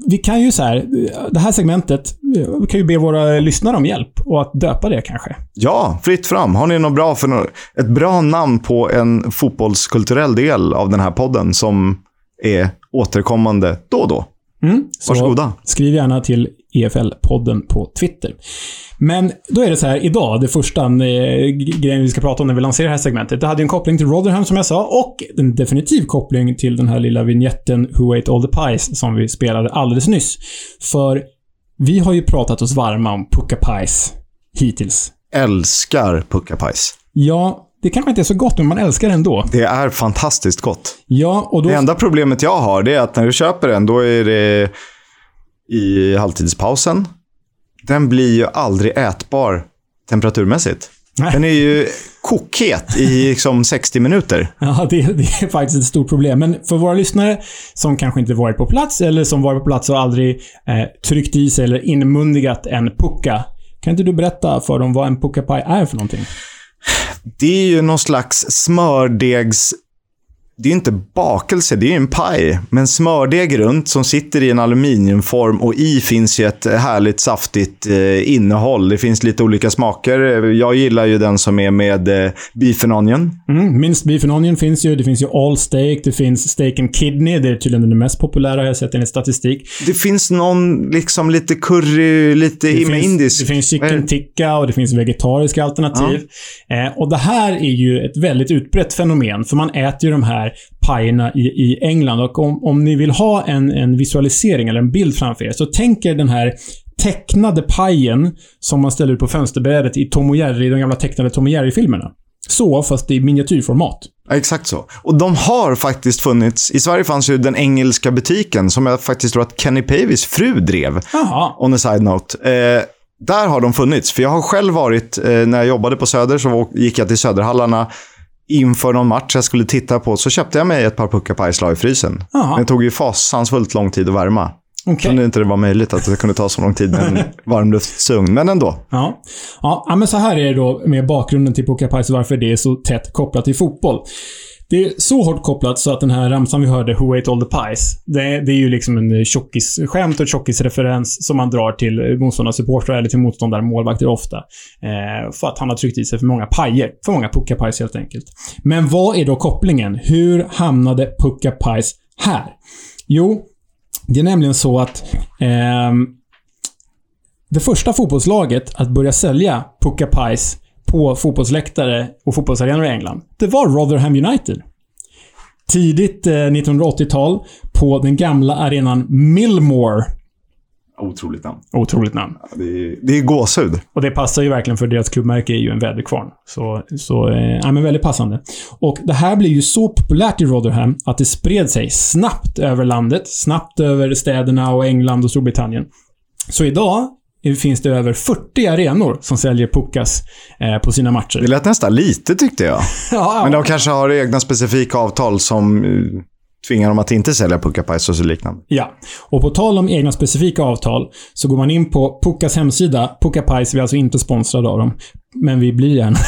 vi kan ju så här, det här segmentet, vi kan ju be våra lyssnare om hjälp och att döpa det kanske. Ja, fritt fram. Har ni något bra för något, ett bra namn på en fotbollskulturell del av den här podden som är återkommande då och då? Mm, så Varsågoda. Skriv gärna till EFL-podden på Twitter. Men då är det så här, idag, det första eh, grejen vi ska prata om när vi lanserar det här segmentet. Det hade ju en koppling till Rotherham som jag sa och en definitiv koppling till den här lilla vignetten Who Ate All The Pies som vi spelade alldeles nyss. För vi har ju pratat oss varma om Pucka Pies hittills. Älskar puckapajs. Ja, det kanske inte är så gott, men man älskar det ändå. Det är fantastiskt gott. Ja, och då... Det enda problemet jag har det är att när du köper den, då är det i halvtidspausen. Den blir ju aldrig ätbar temperaturmässigt. Nej. Den är ju kokhet i liksom 60 minuter. Ja, det, det är faktiskt ett stort problem. Men för våra lyssnare som kanske inte varit på plats eller som varit på plats och aldrig eh, tryckt i sig eller inmundigat en pucka. Kan inte du berätta för dem vad en pucka pie är för någonting? Det är ju någon slags smördegs... Det är ju inte bakelse, det är en paj. Men smördeg runt som sitter i en aluminiumform och i finns ju ett härligt saftigt eh, innehåll. Det finns lite olika smaker. Jag gillar ju den som är med eh, beef and onion. Mm, minst beef and onion finns ju. Det finns ju all steak. Det finns steak and kidney. Det är tydligen den mest populära har jag sett enligt statistik. Det finns någon liksom lite curry, lite Det med finns, indisk. det finns chicken det? tikka och det finns vegetariska alternativ. Eh, och det här är ju ett väldigt utbrett fenomen, för man äter ju de här pajerna i, i England. Och om, om ni vill ha en, en visualisering eller en bild framför er, så tänk er den här tecknade pajen som man ställer ut på fönsterbrädet i Tom och Jerry, de gamla tecknade Tom och Jerry-filmerna. Så, fast i miniatyrformat. Ja, exakt så. Och de har faktiskt funnits. I Sverige fanns ju den engelska butiken som jag faktiskt tror att Kenny Pavis fru drev. Jaha. On a side note. Eh, där har de funnits. För jag har själv varit, eh, när jag jobbade på Söder så gick jag till Söderhallarna inför någon match jag skulle titta på. Så köpte jag mig ett par puckapajs la i frysen. Men det tog ju fasansfullt lång tid att värma. Okej. Kunde inte det vara möjligt att det kunde ta så lång tid med en varmluftsugn. Men ändå. Ja. Ja, men så här är det då med bakgrunden till och varför det är så tätt kopplat till fotboll. Det är så hårt kopplat så att den här ramsan vi hörde, Who Ate All The Pies, det, det är ju liksom en tjockisskämt och tjockisreferens som man drar till motståndarsupportrar eller till motståndarmålvakter ofta. Eh, för att han har tryckt i sig för många pajer. För många Pucka Pies helt enkelt. Men vad är då kopplingen? Hur hamnade Pucka Pies här? Jo, det är nämligen så att eh, det första fotbollslaget att börja sälja Pucka Pies på fotbollsläktare och fotbollsarenor i England, det var Rotherham United. Tidigt eh, 1980-tal på den gamla arenan Millmore. Otroligt namn. Otroligt namn. Det är, det är gåshud. Och det passar ju verkligen för deras klubbmärke är ju en väderkvarn. Så, så eh, ja, men väldigt passande. Och det här blev ju så populärt i Rotherham att det spred sig snabbt över landet, snabbt över städerna och England och Storbritannien. Så idag finns det över 40 arenor som säljer puckas eh, på sina matcher. Det lät nästan lite tyckte jag. Ja, Men de kanske har egna specifika avtal som eh, tvingar dem att inte sälja puckapajs och liknande. Ja. Och på tal om egna specifika avtal så går man in på Puckas hemsida. Pucka Pies, vi är alltså inte sponsrade av dem. Men vi blir gärna.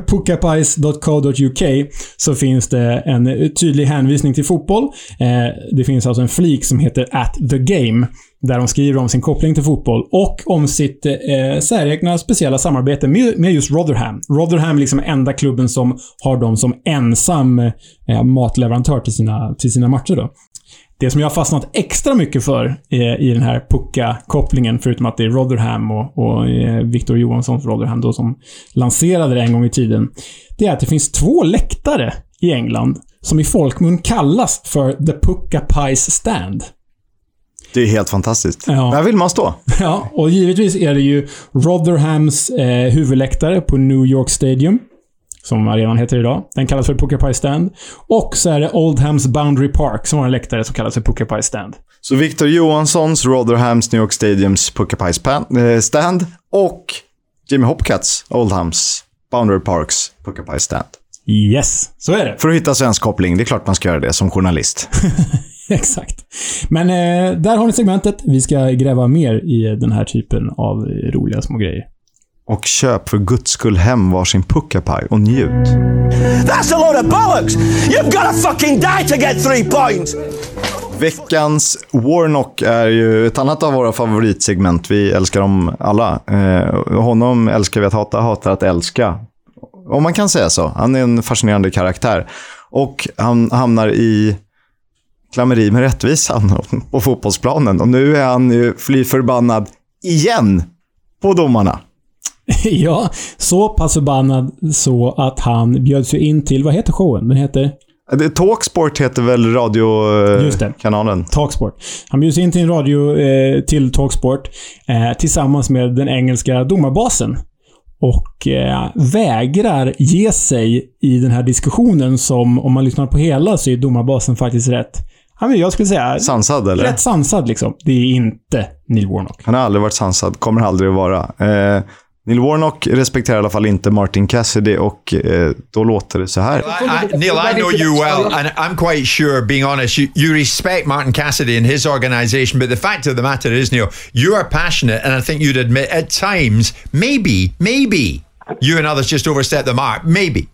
Puckapies.co.uk så finns det en tydlig hänvisning till fotboll. Eh, det finns alltså en flik som heter At the Game. Där de skriver om sin koppling till fotboll och om sitt eh, säregna speciella samarbete med, med just Rotherham. Rotherham är liksom enda klubben som har dem som ensam eh, matleverantör till sina, till sina matcher. Då. Det som jag har fastnat extra mycket för eh, i den här Pucka-kopplingen, förutom att det är Rotherham och, och eh, Victor Johanssons Rotherham då som lanserade det en gång i tiden, det är att det finns två läktare i England som i folkmun kallas för The Pucka Pies Stand. Det är helt fantastiskt. Ja. Där vill man stå. Ja, och givetvis är det ju Rotherhams eh, huvudläktare på New York Stadium. Som arenan heter idag. Den kallas för Pucka Pie Stand. Och så är det Oldhams Boundary Park som har en läktare som kallas för Pucka Pie Stand. Så Victor Johanssons, Rotherhams, New York Stadiums puckapajs pan- eh, stand och Jimmy Hopcats, Oldhams, Boundary Parks puckapajs stand. Yes, så är det. För att hitta svensk koppling, det är klart man ska göra det som journalist. Exakt. Men eh, där har ni segmentet. Vi ska gräva mer i den här typen av roliga små grejer. Och köp för guds skull hem varsin puckapaj och njut. That's a load of bollocks! You've got to fucking die to get three points! Veckans Warnock är ju ett annat av våra favoritsegment. Vi älskar dem alla. Eh, honom älskar vi att hata, hatar att älska. Om man kan säga så. Han är en fascinerande karaktär. Och han hamnar i klammeri med rättvisan på fotbollsplanen. Och nu är han ju fly förbannad igen på domarna. ja, så pass förbannad så att han bjöds ju in till, vad heter showen? Den heter? Talksport heter väl Just det. radiokanalen? Talksport. Han bjuds in till en radio, eh, till Talksport, eh, tillsammans med den engelska domarbasen. Och eh, vägrar ge sig i den här diskussionen som, om man lyssnar på hela, så är domarbasen faktiskt rätt. Ja, men jag skulle säga... Sansad eller? Rätt sansad liksom. Det är inte Neil Warnock. Han har aldrig varit sansad, kommer aldrig att vara. Eh, Neil Warnock respekterar i alla fall inte Martin Cassidy och eh, då låter det så här. I, I, Neil, I know you well, and I'm quite sure, being honest, you, you respect Martin Cassidy and his organisation, but the fact of the matter is, Neil, you are passionate, and I think you'd admit at times, maybe, maybe, you and others just overstep the mark. Maybe.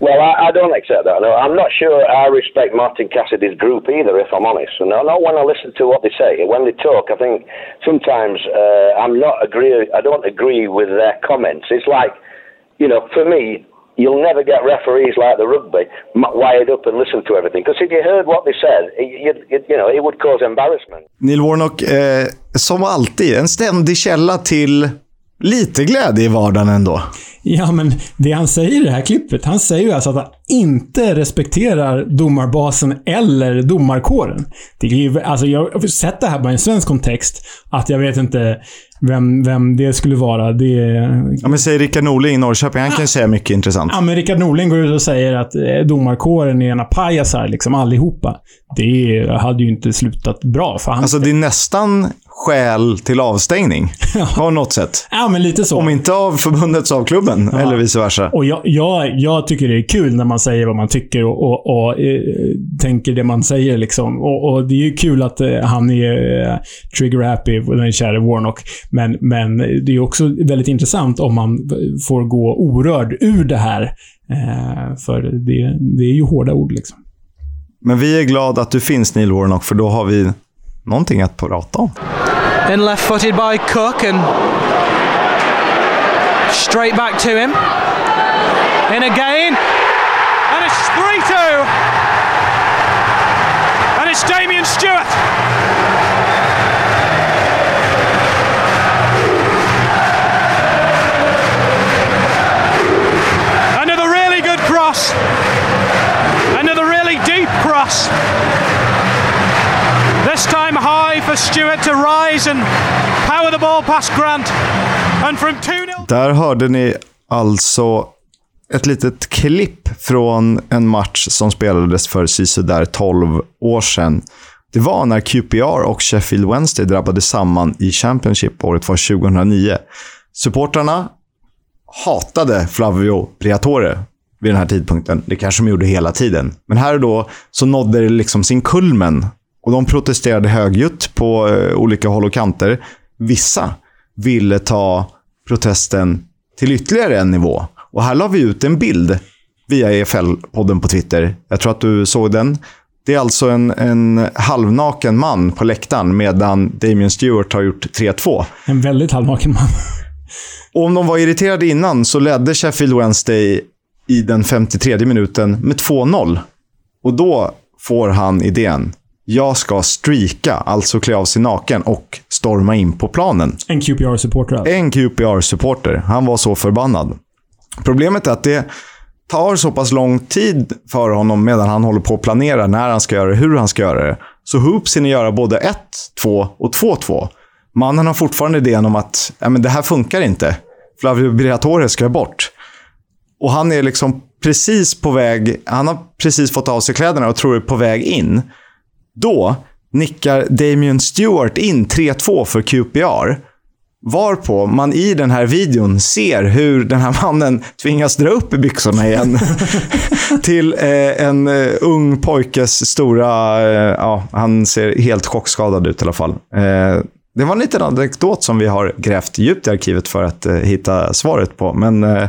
Well, I, I don't accept that. No, I'm not sure I respect Martin Cassidy's group either, if I'm honest. No, not when I listen to what they say. When they talk, I think sometimes uh, I'm not agree. I don't agree with their comments. It's like, you know, for me, you'll never get referees like the rugby wired up and listen to everything. Because if you heard what they said, you, you, you know, it would cause embarrassment. Neil Warnock, eh, som alltid, en ständig källa till lite glädje i vardagen ändå. Ja, men det han säger i det här klippet, han säger ju alltså att han inte respekterar domarbasen eller domarkåren. Det är ju, alltså jag har sett det här bara i en svensk kontext, att jag vet inte vem, vem det skulle vara. Det. Ja, men säg Rickard Norling i Norrköping, han kan ju säga mycket intressant. Ja, men Rickard Norling går ut och säger att eh, domarkåren är ena pajasar, liksom allihopa. Det hade ju inte slutat bra för han. Alltså det är nästan skäl till avstängning. På något sätt. ja, men lite så. Om inte av förbundet så av klubben, eller vice versa. Och jag, jag, jag tycker det är kul när man säger vad man tycker och, och, och eh, tänker det man säger. Liksom. Och, och Det är ju kul att eh, han är eh, trigger-happy, den käre Warnock. Men, men det är också väldigt intressant om man får gå orörd ur det här. För det, det är ju hårda ord. Liksom. Men vi är glada att du finns Neil Warnock, för då har vi någonting att prata om. Then left footed by Cook and straight back to him. In again. And it's 3 2. And it's Damien Stewart. Another really good cross. Another really deep cross. This time high for Stewart to rise and power the ball past Grant. And from 2 0. Där hörde ni alltså ett litet klipp från en match som spelades för sisådär 12 år sedan. Det var när QPR och Sheffield Wednesday drabbade samman i Championship. Året var 2009. Supportrarna hatade Flavio Briatore vid den här tidpunkten. Det kanske de gjorde hela tiden. Men här och då så nådde det liksom sin kulmen. Och de protesterade högljutt på eh, olika håll och kanter. Vissa ville ta protesten till ytterligare en nivå. Och här la vi ut en bild via EFL-podden på Twitter. Jag tror att du såg den. Det är alltså en, en halvnaken man på läktaren medan Damien Stewart har gjort 3-2. En väldigt halvnaken man. Och om de var irriterade innan så ledde Sheffield Wednesday i den 53 minuten med 2-0. Och då får han idén. Jag ska streaka, alltså klä av sig naken och storma in på planen. En QPR-supporter alltså. En QPR-supporter. Han var så förbannad. Problemet är att det tar så pass lång tid för honom medan han håller på att planera när han ska göra det, hur han ska göra det. Så Hoops hinner göra både 1, 2 och 2-2. Mannen har fortfarande idén om att ja, men det här funkar inte. Flavio Briatore ska bort. Och han är liksom precis på väg, han har precis fått av sig kläderna och tror är på väg in. Då nickar Damien Stewart in 3-2 för QPR. Varpå man i den här videon ser hur den här mannen tvingas dra upp i byxorna igen. till eh, en eh, ung pojkes stora... Eh, ja, han ser helt chockskadad ut i alla fall. Eh, det var en liten anekdot som vi har grävt djupt i arkivet för att eh, hitta svaret på. Men eh,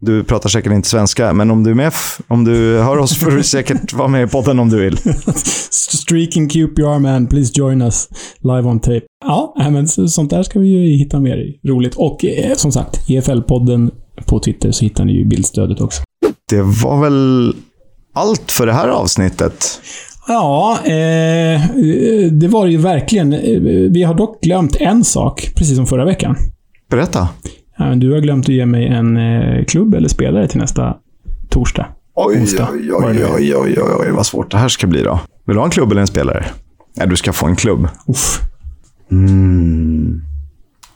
du pratar säkert inte svenska, men om du är med, om du hör oss får du säkert vara med i podden om du vill. Streaking QPR man, please join us live on tape. Ja, men så- sånt där ska vi ju hitta mer i. Roligt. Och eh, som sagt, EFL-podden på Twitter så hittar ni ju bildstödet också. Det var väl allt för det här avsnittet. Ja, eh, det var det ju verkligen. Eh, Vi har dock glömt en sak, precis som förra veckan. Berätta. Ja, men Du har glömt att ge mig en eh, klubb eller spelare till nästa torsdag. Oj, Onsdag. oj, oj, oj, oj, oj, oj, vad svårt det här ska bli då. Vill du ha en klubb eller en spelare? Nej, du ska få en klubb. Uff. Mm.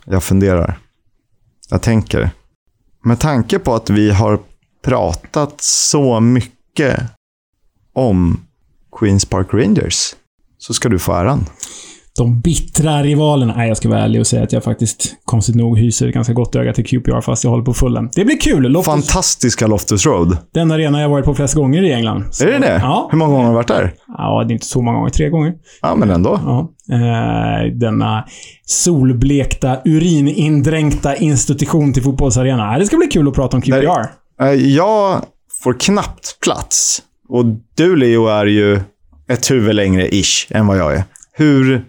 Jag funderar. Jag tänker. Med tanke på att vi har pratat så mycket om Queens Park Rangers så ska du få äran. De bittra rivalerna. Nej, jag ska vara ärlig och säga att jag faktiskt, konstigt nog, hyser ganska gott öga till QPR fast jag håller på fullen. Det blir kul! Loftus, Fantastiska Loftus Road. den arena jag varit på flest gånger i England. Så- Är det det? Ja. Hur många gånger har du varit där? Ja, det är inte så många gånger. Tre gånger. Ja, men ändå. Ja. Eh, denna solblekta, urinindränkta institution till fotbollsarena. Det ska bli kul att prata om QPR. Eh, Jag får knappt plats. Och du, Leo, är ju ett huvud längre ish än vad jag är. Hur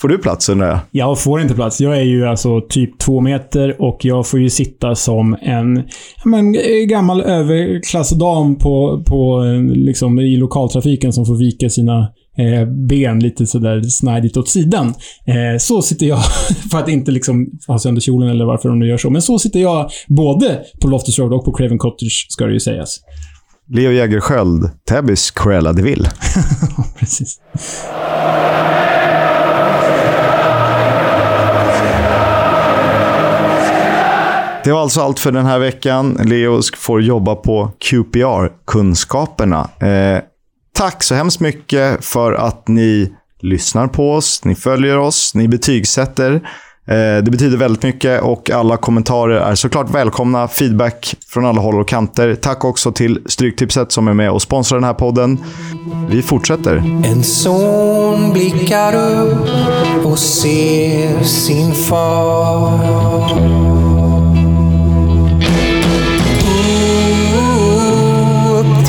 får du plats undrar jag? Jag får inte plats. Jag är ju alltså typ två meter och jag får ju sitta som en men, eh, gammal överklassdam på, på, eh, liksom, i lokaltrafiken som får vika sina eh, ben lite sådär snajdigt åt sidan. Eh, så sitter jag, för att inte liksom ha sönder kjolen eller varför de nu gör så. Men så sitter jag både på Loftus Road och på Craven Cottage, ska det ju sägas. Leo Jägerskiöld, Täbys Cruella de Vil. Precis. Det var alltså allt för den här veckan. Leo får jobba på QPR-kunskaperna. Eh, tack så hemskt mycket för att ni lyssnar på oss, ni följer oss, ni betygsätter. Eh, det betyder väldigt mycket och alla kommentarer är såklart välkomna. Feedback från alla håll och kanter. Tack också till Stryktipset som är med och sponsrar den här podden. Vi fortsätter. En son blickar upp och ser sin far.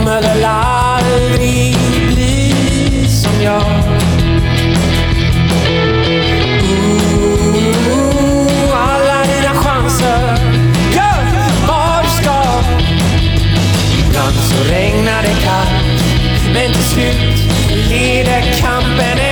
kommer väl aldrig bli som jag. Ooh, alla dina chanser, gör vad du ska. Ibland så regnar det kallt, men till slut leder kampen